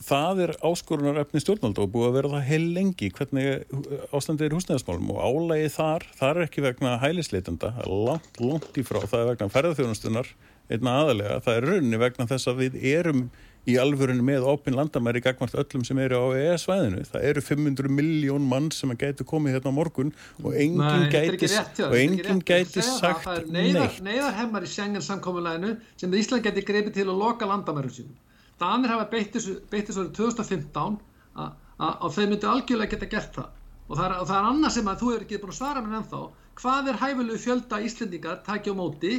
það er áskorunar efni stjórnvalda og búið að vera það heil lengi hvernig ástandið er húsnæðismálum og álægi þar, þar er ekki vegna er langt, langt í frá það er vegna ferðarþjónustunar einna aðalega, það er rauninni vegna þess að við erum í alvörunni með opin landamæri gagvart öllum sem eru á EES-svæðinu það eru 500 miljón mann sem gætu komið hérna á morgun og enginn gæti, og enginn gæti Ég segja það, sagt er neyðar, neitt. neyðarhemmar í Schengen samkomulæðinu sem Ísland geti greipið til að loka landamærum sínum. Danir hafa beitt þessu beitt þessu árið 2015 að- þeir myndu algjörlega geta gert það. Og það er, og það er annað sem að þú hefur ekki búin að svara mér ennþá. Hvað er hæfulegu fjölda Íslendingar takja á móti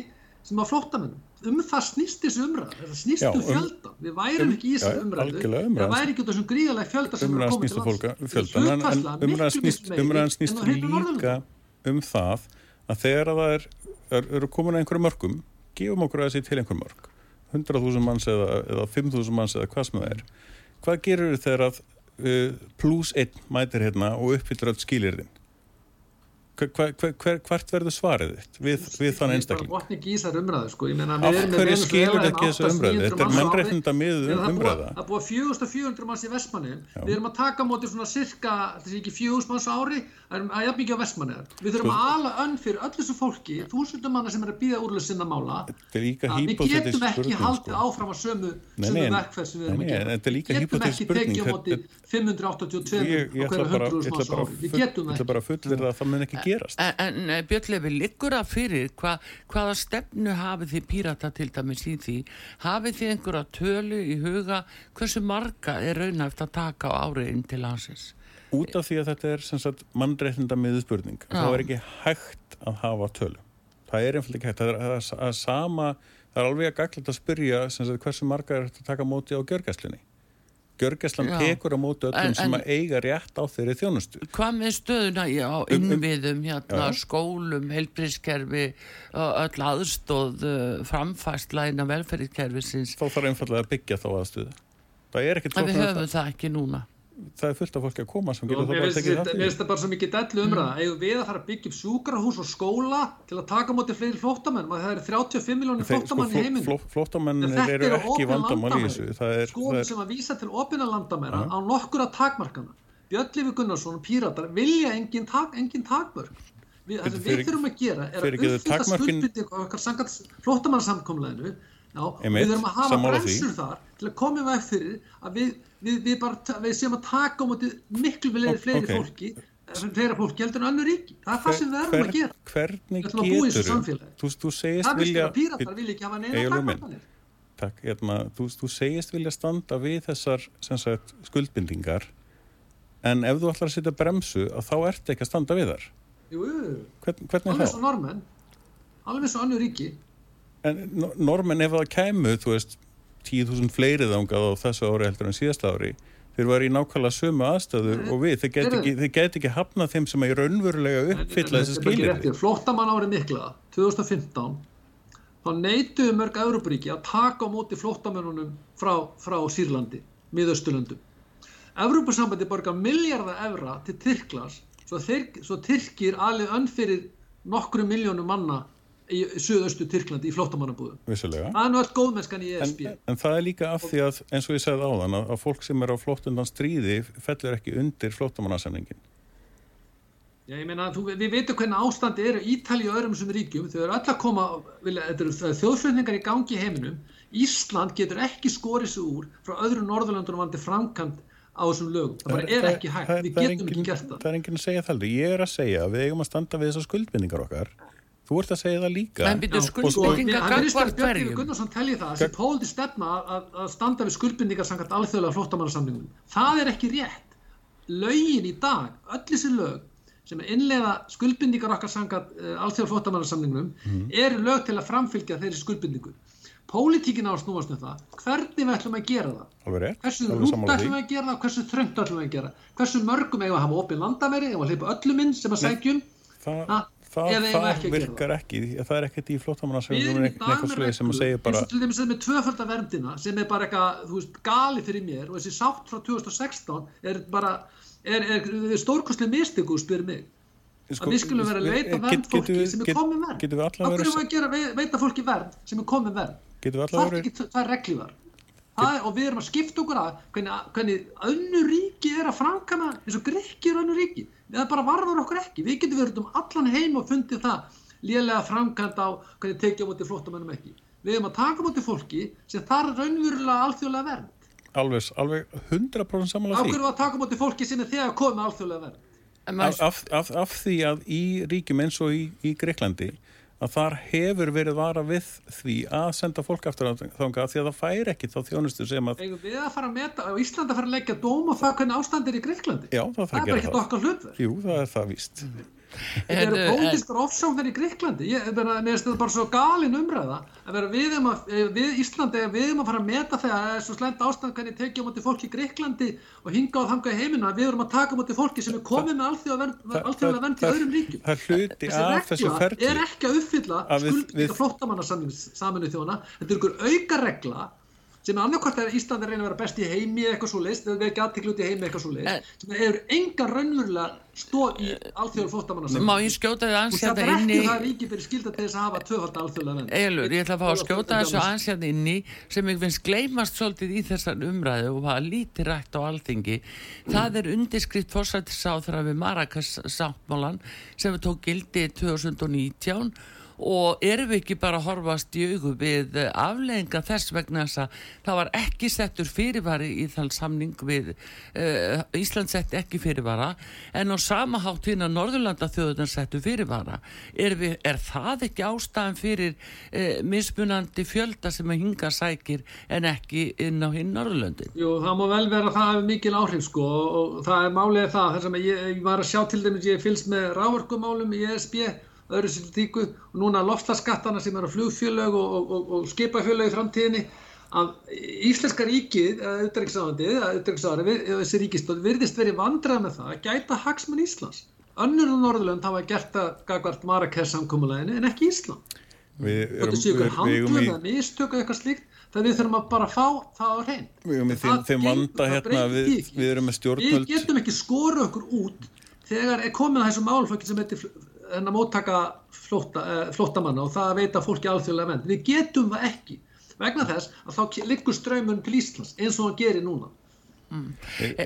sem að flóttamennum? Um það snýst þessu umræða. Það snýst Já, um um- fjölda. Við værum um- ekki í þessu umræðu. Það væri ekki þessum gríðalega fjölda sem eru koma snýst til um Hlutfallslega umræðan snýst, umræðan snýst líka um það að þegar að það er, er, eru komin að einhverju mörgum gefum okkur að þessi til einhverju mörg 100.000 manns eða, eða 5.000 manns eða hvað sem það er. Hvað gerur þegar að uh, pluss einn mætir hérna og uppfyllir öll skilirðin hver, hver, hver, hvert verður svarið þitt við, við þann einstakling Ég botni ekki í þessar umræðu sko. Ég meina, Af við erum með Venezuela skilur hérna ekki þessu 800, umræðu? 900 Þetta er er búið- umræða. Það búið 4400 manns í Vestmanni Við erum að taka móti svona cirka þessi ekki 4000 manns ári er að jafn mikið á Vestmanni Við þurfum Sko- að ala önn fyrir öllu þessu fólki þúsundum manna sem er að býða úrlega sinna mála Við getum ekki haldið sko. áfram að sömu, en- verkferð sem við erum að gera en er getum ekki tekið á móti 582 ég, ég á ætla hverju bara, 100 ég ætla manns á bara, ári. Við getum það ætla bara að fullverða að það mun ekki gerast. En, en eh, Björn Lefi, liggur það fyrir hva, hvaða stefnu hafið þið pírata til dæmis í því? Hafið þið einhverja tölu í huga hversu marga er raunæft að taka á ári inn til hansins? út af því að þetta er sem sagt mannreitnda miðspurning þá er ekki hægt að hafa tölu. Það er einfalda ekki hægt. Það er, það er sama, það er alveg að gaglet að spyrja sem sagt hversu marga er að taka móti á gjörgæslunni gjörgæslan tekur á móti öllum En- sem en- að eiga rétt á þeirri þjónustu. Hvað með stöðuna á Um- um- innviðum, hérna, skólum, heilbrískerfi, öll aðstóð, framfærsla innan velferðiskerfisins? þá þarf einfallega að byggja þá aðstöðu. Það er ekkert En við flóknara en höfum það ekki núna. Það er fullt af fólki að koma sem þá Mér bara tekið þetta- það mér finnst það bara svo mikið dellu umræða. Eigum við að fara að byggja upp sjúkrahús og skóla til að taka á móti fleiri flóttamenn? Það eru 35 miljónir flóttamenn í heiminn. En þetta eru ekki vandamál í þessu það er, það er sem að vísa til opina landamæra á nokkura takmarkana. Björn Lífi Gunnarsson og Píratar vilja engin, tak, engin takmörk. við, það sem við þurfum að gera er að uppfylla skuldbinding okkar sangat flótamannsamkomleginu við þurfum að hafa bremsur þar til að koma veg fyrir að við, við, við, bara, við séum að taka á móti miklu fleiri, fleiri okay. fólki fleira fólki heldur en annu ríki. Það er það sem við erum hver, að gera hvernig getur þú, þú segist það vilja píratar vil ekki hafa neina takmarkanir. Takk, hérna, þú, þú segist vilja standa við þessar sagt, skuldbindingar en ef þú ætlar að setja bremsu þá ert ekki að standa við þar Jú, Hvern, alveg svo normenn alveg svo annu ríki. En normenn ef það kemur þú veist 10.000 fleiri þángað á þessu ári heldur en síðasta ári. Þeir var í nákvæmlega sömu aðstöðu og við, þeir get ekki, get ekki hafnað þeim sem er raunverulega uppfylla þessi skilir Flóttamann árið mikla 2015 þá neituðu mörg Európaríki að taka á móti flóttamennunum frá, frá Sýrlandi, miðausturlöndum. Európa-sambandi borgar miljardar evra til Tyrklas svo, þeir, svo Tyrkir alveg önfyrir nokkru miljónum manna í söðaustu Tyrklandi í flóttamannabúðum. Vissulega. Það er nú allt góðmennskan í ESB. En, en það er líka af því að, eins og ég segði áðan, að, að fólk sem er á flóttundan stríði fellur ekki undir flóttamannasamningin. Já, ég meina, þú, við veitum hvernig ástandi eru Ítali og öðrum sem ríkjum, þau eru öll að koma, þjóðflutningar í gangi heiminum, Ísland getur ekki skorið sig úr frá öðru Norðurlandunum vandi framkant á þessum lögum. Það bara er ekki hægt, við getum ekki gert það. Það er enginn að segja það, ég er að segja við eigum að standa við þessar skuldbindningar okkar Þú ert að segja það líka. En byrju skuldbindinga gangvart hverjum. Gunnarsson telli það að þessi póliti stefna að, að standa við skuldbindingar sangat alþjóðlega flóttamannasamningum. Það er ekki rétt. Laugin í dag, öll þessi lög sem er innlega skuldbindingar okkar sangat uh, eh, alþjóðlega flóttamannasamningum mm. eru lög til að framfylgja þeirri skuldbindingu. Pólitíkin á að snúast með það. Hvernig við ætlum að gera það? Alveg rétt. Hversu rúta ætlum við að gera það? Hversu þröngt ætlum við að gera? Hversu mörgum eigum að hafa opið landaveri? Eigum að hleypa öllum inn sem að sækjum? Það, það, það virkar ekki það er ekkert í flóttamannarsögnum eitthvað sluði sem að segja bara eins og til dæmis með tvöföldaverndina sem er bara eitthvað, þú veist, gali fyrir mér og þessi sátt frá 2016 er bara, er, er, er stórkostlega mistöku, spyr mig. Sko, að við skulum vera að veita vernd fólki sem er komið vernd. hverju við að gera veita fólki vernd sem er komið vernd? Það er ekki það er reglívar og við erum að skipta okkur að hvernig önnu ríki er að framkama eins og grekki er önnu ríki það bara varður okkur ekki, við getum verið um allan heim og fundið það lélega framkvæmt á hvernig tekja mútið flottamennum ekki. Við erum að taka mútið fólki sem þar er raunverulega alþjóðlega vernd. Alveg, alveg 100% samanlega því. við að taka mútið fólki sem er þegar komið alþjóðlega vernd? Af, af, af, af því að í ríkjum eins og í, í Greiklandi að þar hefur verið vara við því að senda fólk aftur þánga því að það fær ekki þá þjónustu sem að Eða við að fara að meta, á Íslanda fara að leggja dóm og það hvernig ástand er í Greiklandi Já, það, það er ekkert okkar hlutverk. Jú, það er það víst Þetta eru pólitískar ofsóknar í Greiklandi ég finnst þetta bara svo galin umræða að við, um að, við Íslandi við erum að fara að meta þegar það er svo slemt ástand hvernig tekja á móti fólki í Greiklandi og hinga á þanga í heiminu að við erum að taka á móti fólki sem er komið með alþjóðlega venn til öðrum ríkjum. þessi regla er ekki að uppfylla skuldbygga flottamannarsaminu þjóna þetta er ykkur auka regla sem annarkvært er Íslandi að reyna að vera best í heimi eitthvað svo leist, út í alþjóður fóttamannarsam Má ég skjóta þið ansérna inni og það er ekki fyrir skilda til þess að hafa tvöfald alþjóðlega venn Eilur, ég ætla að fá að skjóta þessu ansérna inni sem ég finnst gleymast svolítið í þessar umræðu og hafa lítið rætt á alþingi. Það er undirskrift fórsættisáþra við Marrakesh sáttmálan sem tók gildi 2019 og erum við ekki bara að horfast í augu við aflegginga þess vegna þess að það var ekki settur fyrirvari í þann samning við uh, Ísland sett ekki fyrirvara en á sama hátt hérna Norðurlanda þjóðunar settur fyrirvara er, við, er það ekki ástæðan fyrir uh, mismunandi fjölda sem að hinga sækir en ekki inn á hinn Norðurlöndin? Jú, það má vel vera að það hefur mikil áhrif sko og það er málið það þess að ég, ég var að sjá til dæmis ég fylgst með rávorkumálum í ESB öðru sér tíku og núna loftlaskattana sem eru flugfjölög og, og, og, og skipafjölög í framtíðinni að Íslenska ríkið, auðvitaðrikssáðari, þessi ríkistóð virðist verið vandrað með það að gæta hagsmenn Íslands. Önnur á Norðurlönd hafa gert það gagvart Marrakes samkómuleginu en ekki Ísland. Þetta séu ykkur handluð eða mistöku eitthvað slíkt þegar við þurfum að bara fá það á hrein. Við erum með þeim vanda hérna, við, við erum með stjórnvöld. Við getum ekki skoru okkur út þegar er komin að þessu málflokki sem heitir en að móttaka flótta, eh, flóttamanna og það að veita fólki alþjóðlega menn. Við getum það ekki vegna þess að þá liggur ströymmun til Íslands eins og hann gerir núna. mm.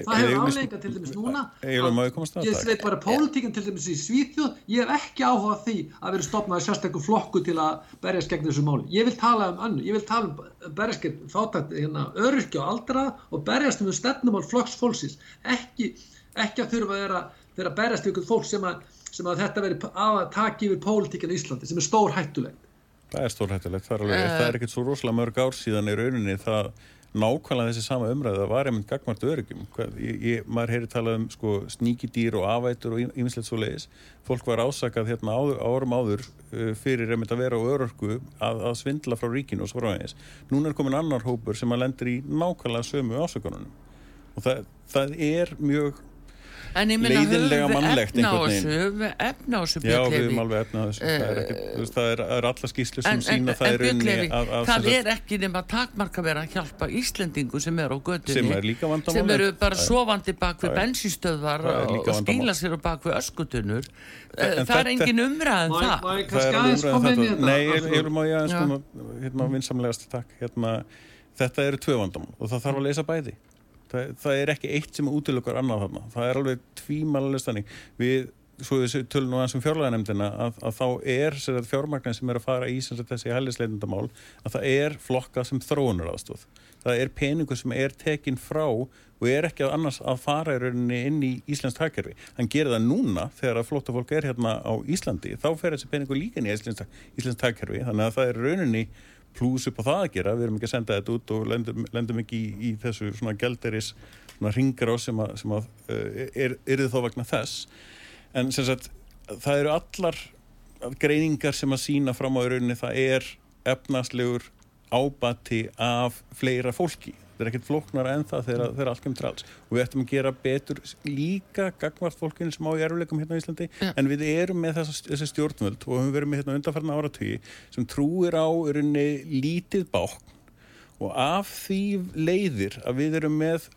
það hefur afleika til dæmis núna ég veit bara pólitíkan til dæmis í Svíþjóð ég hef ekki áhugað því að vera stopnaði sérstaklega flokku til að berjast gegn þessu máli ég vil tala um annu, ég vil tala um berjast gegn þáttækt hérna, öryrkja og aldra og berjast um stefnumál flokks fólksins ekki, ekki að þurfa að vera, vera berjast ykkur fólk sem að, sem að þetta veri að taka yfir pólitíkan í Íslandi sem er stór hættulegt Það er stór hættulegt, það er, uh, er ekkert svo rosalega mörg ár síðan í rauninni það nákvæmlega þessi sama umræða var einmitt gagmart ég, maður heyri talað um sko, sníkidýr og afætur og ýmislegt svo leiðis. Fólk var ásakað hérna áður, árum áður uh, fyrir einmitt að vera á örörku að, að svindla frá ríkinu og svo frá aðeins. Nún er komin annar hópur sem að lendir í nákvæmlega sömu ásakununum. Og það, það er mjög en ég minna höfum við efna á þessu? höfum við efna á þessu já við höfum alveg efna á þessu. Uh, það er, ekki, veist, það er, er alla skýslu sem en, sína en, það er unni að, að það er ekki nema takmarka verið að hjálpa Íslendingu sem er á gödunni sem, er sem eru bara sovandi bak við bensinstöðvar og skýla sér bak við öskutunur eh, það er engin umræðan um það. það er komin í þetta. nei, ég má ég aðeins hérna vinsamlegast takk. Hérna, þetta eru tvö vandam og það þarf að leysa bæði það, það er ekki eitt sem útilökar annað þarna, það er alveg tvímæluleg stanning við, svo þessu tölun og ansum fjárlæðanemdina að, að þá er fjármagnin sem er að fara í þessi hellisleitundamál, að það er flokka sem þróunar aðstóð, það er peningur sem er tekin frá og er ekki að annars að fara í rauninni inn í Íslands takkerfi. Hann gerir það núna þegar að flóta fólk er hérna á Íslandi, þá fer þessi peningur líka inn í Íslands takkerfi, þannig að það er rauninni plús upp á það að gera, við erum ekki að senda þetta út og lendum, lendum ekki í, í þessu svona gælderis ringar á sem að, sem að uh, er, er þið þá vegna þess. En sem sagt það eru allar greiningar sem að sína fram á rauninni það er efnaslegur ábati af fleira fólki þetta er ekkert flóknar en það þegar, þegar allt kemur alls. Og við ættum að gera betur líka gagvart fólkinu sem á í eruleikum hérna í Íslandi. Ja. en við erum með þessa, þessi stjórnvöld og við verum með hérna undanferna áratögi sem trúir á örinni lítið bákn. Og af því leiðir að við erum með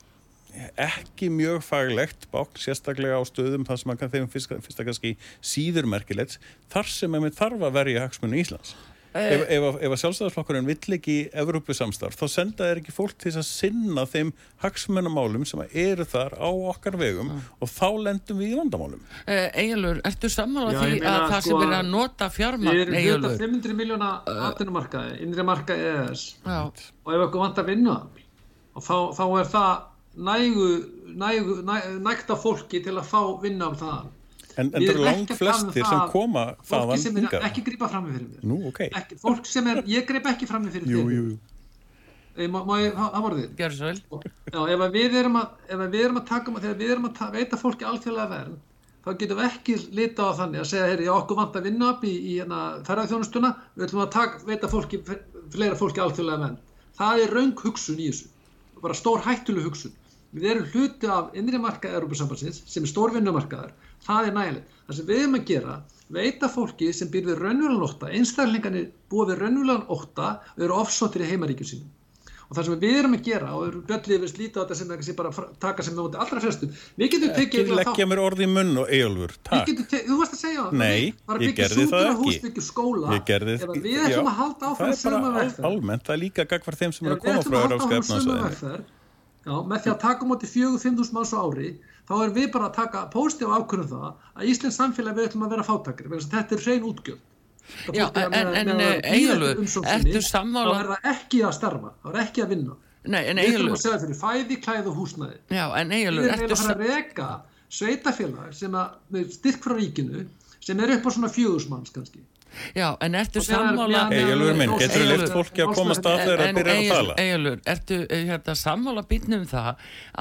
ekki mjög faglegt bákn sérstaklega á stöðum þar sem að þeim fyrsta, kannski síðurmerkilegt þar sem við þarf að verja hagsmunni Íslands Ef, ef, ef að sjálfstæðarsflokkurinn vill ekki Evrópusamstarf, þá senda þeir ekki fólk til að sinna þeim hagsmennamálum sem eru þar á okkar vegum mm. og þá lendum við í vandamálum eh, Egilur, ertu saman á því að það sko, sem er að nota fjármagn Við erum hluta 500 miljóna atvinnumarkaði, innri markaði EES Já. og ef okkur vant að vinna og þá, þá er það nægu, nægu, nægu, nægt af fólki til að fá vinna um það En, en það eru langt flestir sem koma þaðan sem er ekki grípa fram með fyrir mér Nú, okay. ekki, fólk sem er, ég greip ekki fram með fyrir jú, jú, jú. Þér má, má ég, það voru þið Gjör svo vel. Já, ef við erum að, við erum að taka þegar við erum að ta, veita fólki alþjóðlega verð þá getum við ekki lita á þannig að segja, heyri, okkur vant að vinna upp í, í hérna, ferðarþjónustuna, við ætlum að taka, veita fólki, fleira fólki alþjóðlega verð það er raung hugsun í þessu. Bara stór hættuleg hugsun. Við erum hluti af innri markaði Európa-sambansins sem er stórvinnumarkaðar það er nægilegt. Það sem við erum að gera veita fólki sem býr við raunvölan óta einstaklingarnir búa við raunvölan óta og eru offsóttir í heimaríkjum sínum. Og það sem við erum að gera og eru bjöllið við slíta á þetta sem það bara taka sem við mútið allra fyrstum við getum tekið ekki leggja mér orði í munn og eigulfur þú varst að segja nei, ég gerði það ekki. skóla, ég gerði það við ætlum að halda áfram það er bara almennt, það er líka gagvar þeim sem eru að koma frá Efnarsvæðinu með því að taka mútið 4-5.000 manns á ári þá erum við bara að taka póstíf ákvörðum það að Íslands samfélag við ætlum að vera fátakri þetta er hrein útgjöld. Já, en, en Egilur, ertu sammála þá er það ekki að starfa, þá er ekki að vinna. Nei, en Egilur Við ætlum að segja fyrir fæði, klæð og húsnæði. Já, en ertu Við erum að fara að reka sveitafélag sem að, styrk frá ríkinu sem er upp á svona fjögusmanns kannski Já, en ertu sammála Egilur minn, getur þú leift fólki að koma stað þegar það byrjar að tala? Egilur, ertu eh, hérna, sammála býtnum það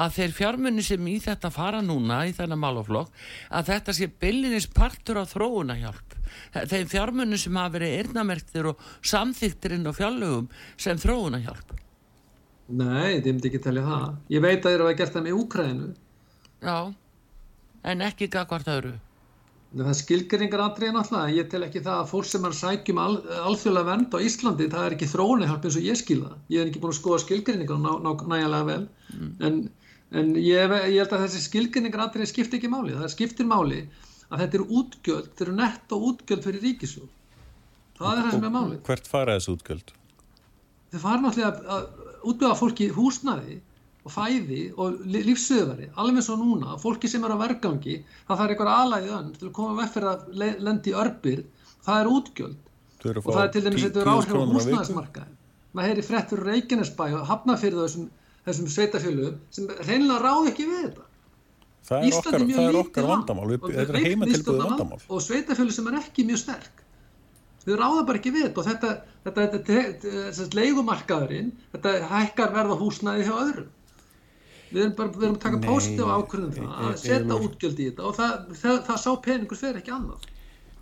að þeir fjármunni sem í þetta fara núna í þennan málaflokk að þetta sé byllinis partur á þróunahjálp þeir fjármunni sem hafa verið erðnamerktir og samþyktirinn og fjárlögum sem þróunahjálp Nei, þið myndi ekki telja það. Ég veit að þeir hafa gert það með Úkrænu Já, en ekki gagvart öðru Það er skilgeringar aðriðin alltaf, ég tel ekki það að fólk sem er sækjum al, alþjóðlega vend á Íslandi, það er ekki þróunihjálp eins og ég skilða. Ég hef ekki búin að skoða skilgeringar ná, ná, nægilega vel, mm. en, en ég, ég held að þessi skilgeringar aðriðin skiptir ekki máli. Það skiptir máli að þetta eru útgjöld, þetta eru nett og útgjöld fyrir ríkisjón. Það er það sem er máli. Hvert fara þessu útgjöld? Þau fara náttúrulega að útbygga fólki húsnaði og fæði og lífsöðvari, alveg og núna, fólki sem er á vergangi, það þarf einhver aðlæðið önn til að koma vekk fyrir að lendi örbir, það er útgjöld og það er til dæmis þetta er áhrif á húsnæðismarkaði. Maður heyri frettur Reykjanesbæ og hafnafyrðu þessum, þessum sveitafjöluðum sem reynilega ráð ekki við þetta. Það er okkar, það er okkar vandamál, við, þetta er heimatilbúið vandamál. Og sveitafjölu sem er ekki mjög sterk. Við ráðum bara ekki við þetta og þetta, þetta, þetta, þetta leigumarkaðurinn, þetta hækkar verða húsnæði hjá öðrum. Við erum bara, við erum að taka pósitífa ákvörðum það að setja útgjöld í þetta og það, það, það sá peningur fyrir ekki annað.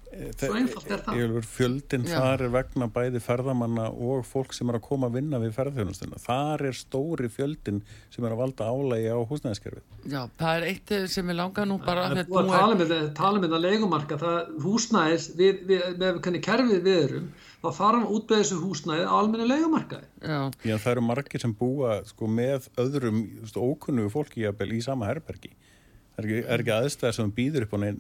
Svo einfalt er það. Fjöldin Já. þar er vegna bæði ferðamanna og fólk sem er að koma að vinna við ferðarþjónustuna. Þar er stóri fjöldin sem er að valda álægi á húsnæðiskerfið. Já, það er eitt sem ég langar nú bara að þetta... Tala með það, tala með það leikumarka, það húsnæðis, við, við, með hvernig kerfið við þá þarf að útbeða þessu húsnæði á almenni leikumarkaði. Já. Já, það eru margir sem búa sko, með öðrum ókunnugu fólki í sama herbergi. Er ekki, er ekki aðstæða sem býður upp nein,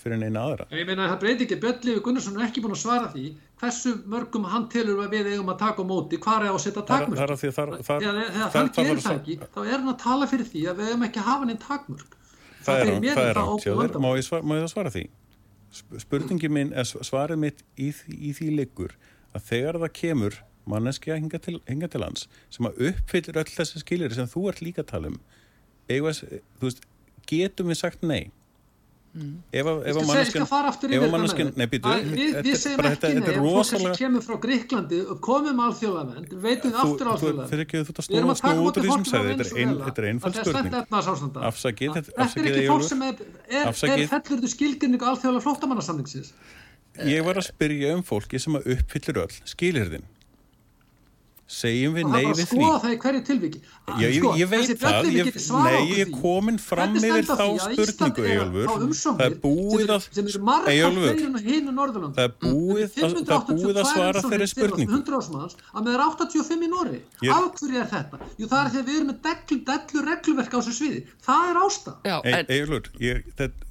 fyrir neina aðra. Ég meina það breyti ekki. Björnliði Gunnarsson er ekki búin að svara því hversu mörgum hann telur að við eigum að taka á móti hvað er að setja takmörk. þegar hann gerir það ekki þá er hann að tala fyrir því að við eigum ekki að hafa neinn takmörk. Það er rátt má ég það svara því spurningi minn svarið mitt í, í því liggur að þegar það kemur manneskja hinga til, hinga til lands sem að uppfyllir öll þessi skilir sem þú ert líka að tala um Eða, þú veist, getum við sagt nei Mm. Ef að Við sem kemur frá Gríklandi komum alþjóðavend veitum aftur alþjóðavend þú það snúa snúa út sem segði Þetta er einföld spurning Þetta er ekki fólk sem er fellur þú skilgjörningu alþjóðalega flóttamannasamningsins. Ég var að spyrja um fólki sem að uppfyllir öll skilirðin segjum við nei við því? það er það í hverju tilviki. Já, ég, ég veit það, ég, nei, ég er komin fram yfir þá spurningu Egilfur, það er búið að Egilfur, það er búið að, það búið að svara þeirri spurningu að með er 85 í Nóri af hverju er þetta? Jú, það er að við erum með dellu reglverk á þessu sviði. Það er ástæð Egilfur,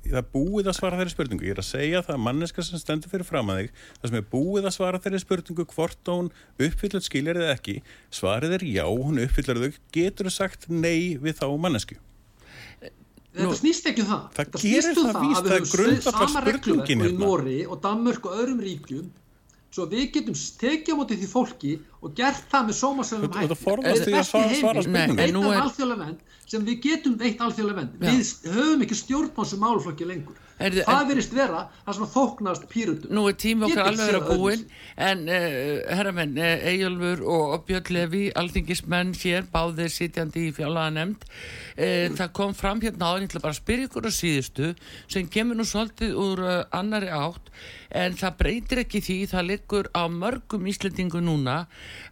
það er búið að svara þeirri spurningu. Ég er að segja það að manneska sem stendur fyrir fram að þig það sem er búið að svara þeirri spurningu hvort hún uppfyllut skiljar eða ekki svarið er já, hún uppfyllar þau. Getur þú sagt nei við þá mannesku Þetta snýst ekki um það. Það gerir það víst, það er grundafar spurningin hérna. í Nóri og Danmörk og öðrum ríkjum svo við getum tekið á móti því fólki og gert það með sómasöfum hætti. Það er besti heiminn, eitt af alþjóðlega vend sem við getum veitt alþjóðlega vend við höfum ekki stjórnmánsum málflokki lengur Erðu, það verist vera það sem þóknast pýrutum Nú er tíma okkar alveg að búin en uh, herramenn, uh, Eyjálfur og Björn Levi, alþingismenn hér báðir sitjandi í fjálaða nefnd uh, það kom fram hérna á en ég ætla bara að spyrja ykkur á síðustu sem kemur nú svolítið úr annari átt en það breytir ekki því það liggur á mörgum íslendingu núna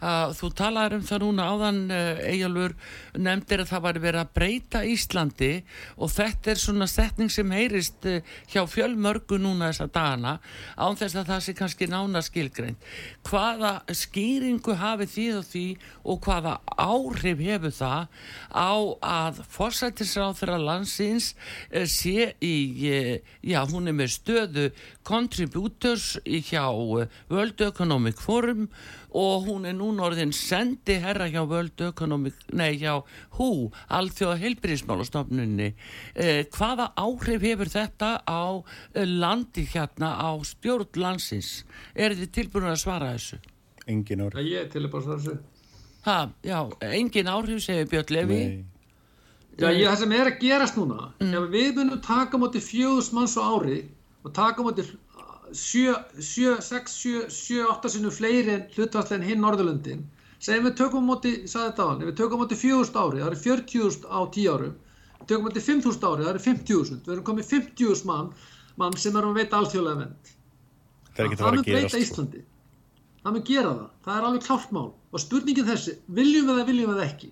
að þú talaður um það núna áðan Eyjálfur nefndir að það var verið að breyta Íslandi og þetta er svona setning sem heyrist hjá fjölmörgu núna þessa dagana án þess að það sé kannski nána skilgreint. Hvaða skýringu hafi því og því og hvaða áhrif hefur það á að fórsættisráð þeirra landsins eh, sé í eh, já hún er með stöðu contributors hjá eh, World Economic Forum og hún er núna orðin sendi herra hjá World Economic, nei hjá HÚ, Alþjóða heilbyrðismálastofnunni eh, hvaða áhrif hefur þetta á eh, landi hérna á stjórn landsins? Er þið tilbúin að svara þessu? Engin áhrif Ég er tilbúin að svara þessu. Ha, Já, engin áhrif segir Björn Levi Nei. Já, ég, það sem er að gerast núna mm. ef við munum taka moti fjöðus manns á ári og taka moti 7, 6, 7, 7, 8 sinnum fleiri en hinn Norðurlöndin segjum við tökum móti, ég sagði þetta á hann, við tökum móti 4.000 ári, það eru 40.000 á 10 árum, við tökum móti 5.000 ári, það eru 50.000, við erum komið 50.000 mann, mann sem er að veita alþjóðlega vend. Það er ekki það að breyta sko. Íslandi. Það mun gera það, það er alveg klárt mál og spurningin þessi, viljum við það, viljum við það ekki?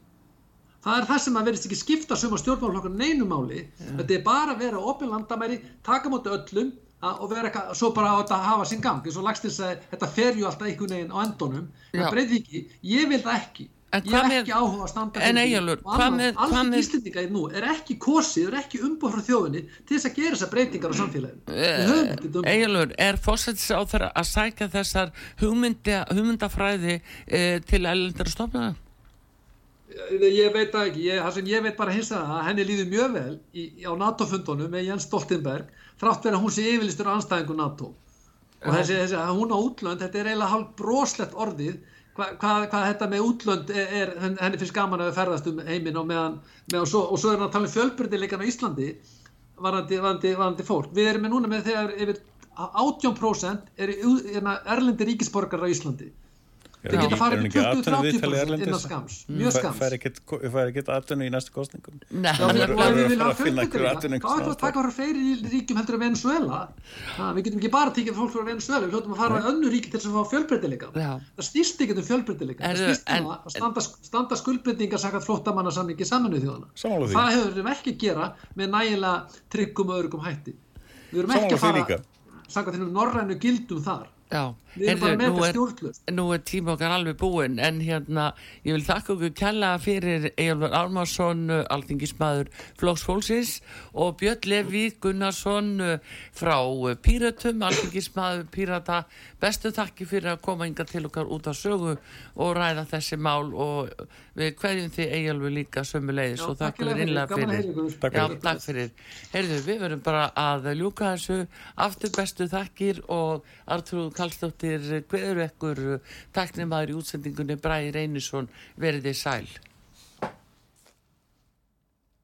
Það er það sem að verðist ekki skipta suma stjórnmálflokkar neinum máli, yeah. þetta er bara að vera opin landamæri, taka móti öllum, og vera eitthvað, svo bara á þetta að hafa sinn gang eins og lagst þess að þetta fer ju alltaf einhvern veginn á endunum, það breyði ekki ég vil það ekki, ég er ekki áhuga að standa því. Og alveg íslendinga í nú er ekki kosið er ekki umbúð frá þjóðinni til þess að gera þessar breytingar á samfélaginu. Egilur, er fósættis á þeirra að sækja þessar hugmynda, hugmyndafræði eh, til ælendara stofnaða? Ég veit ekki, ég, ég veit bara hins að henni líður mjög vel í, á NATO-fundunum með Jens Stoltenberg þrátt verið að hún sé yfirlistur anstæðingu NATO. Og þessi, þessi hún á útlönd, þetta er eiginlega hálf broslegt orðið. Hvað hva, hva þetta með útlönd er, er, henni finnst gaman að við ferðast um heiminn og meðan, meðan og, svo, og svo er hann að tala um fjölbyrdileikan á Íslandi varandi, varandi, varandi fólk. Við erum með núna með þegar yfir 18% er hérna, erlendi ríkisborgar á Íslandi Þið geta farið upp 20-30% innan skams, mjög skams. Það fær ekkert aðtunni í næstu kostningum. Nei, það er að við viljum að fjölbyrdilega. Hvað er það að taka frá fleiri ríkjum heldur að Venezuela? Það, við getum ekki bara að tekja fólk frá Venezuela, við hljóttum að fara að önnu ríki til þess að fá fjölbyrdilega. Það stýst ekki um fjölbyrdilega. Það stýst um að standa, standa skuldbyrdingar sakað flóttamannasammingi saminuð þjóðana. Það hefur við ekki að gera með nægilega tryggum og örugum hætti. Við erum ekki að fara, þennum norrænu gildum þar. Já, Heyrðu, nú, er, tíma okkar alveg búinn en hérna ég vil þakka okkur kella fyrir Ejálfur Ármarsson alþingismadur Flóks Fólksins og Björn Levi Gunnarsson frá Píratum alþingismadur Pírata. Bestu þakki fyrir að koma inga til okkar út á sögu og ræða þessi mál og við hverjum því Ejálfur líka sömulegis og þakka fyrir. innlega fyrir. Takk Já, takk fyrir. Heyrðu, við verum bara að ljúka þessu. Aftur bestu þakkir og Artrúð Kallstóttir hver eru ekkur taknum aður í útsendingunni Bræði Reynisson veriði sæl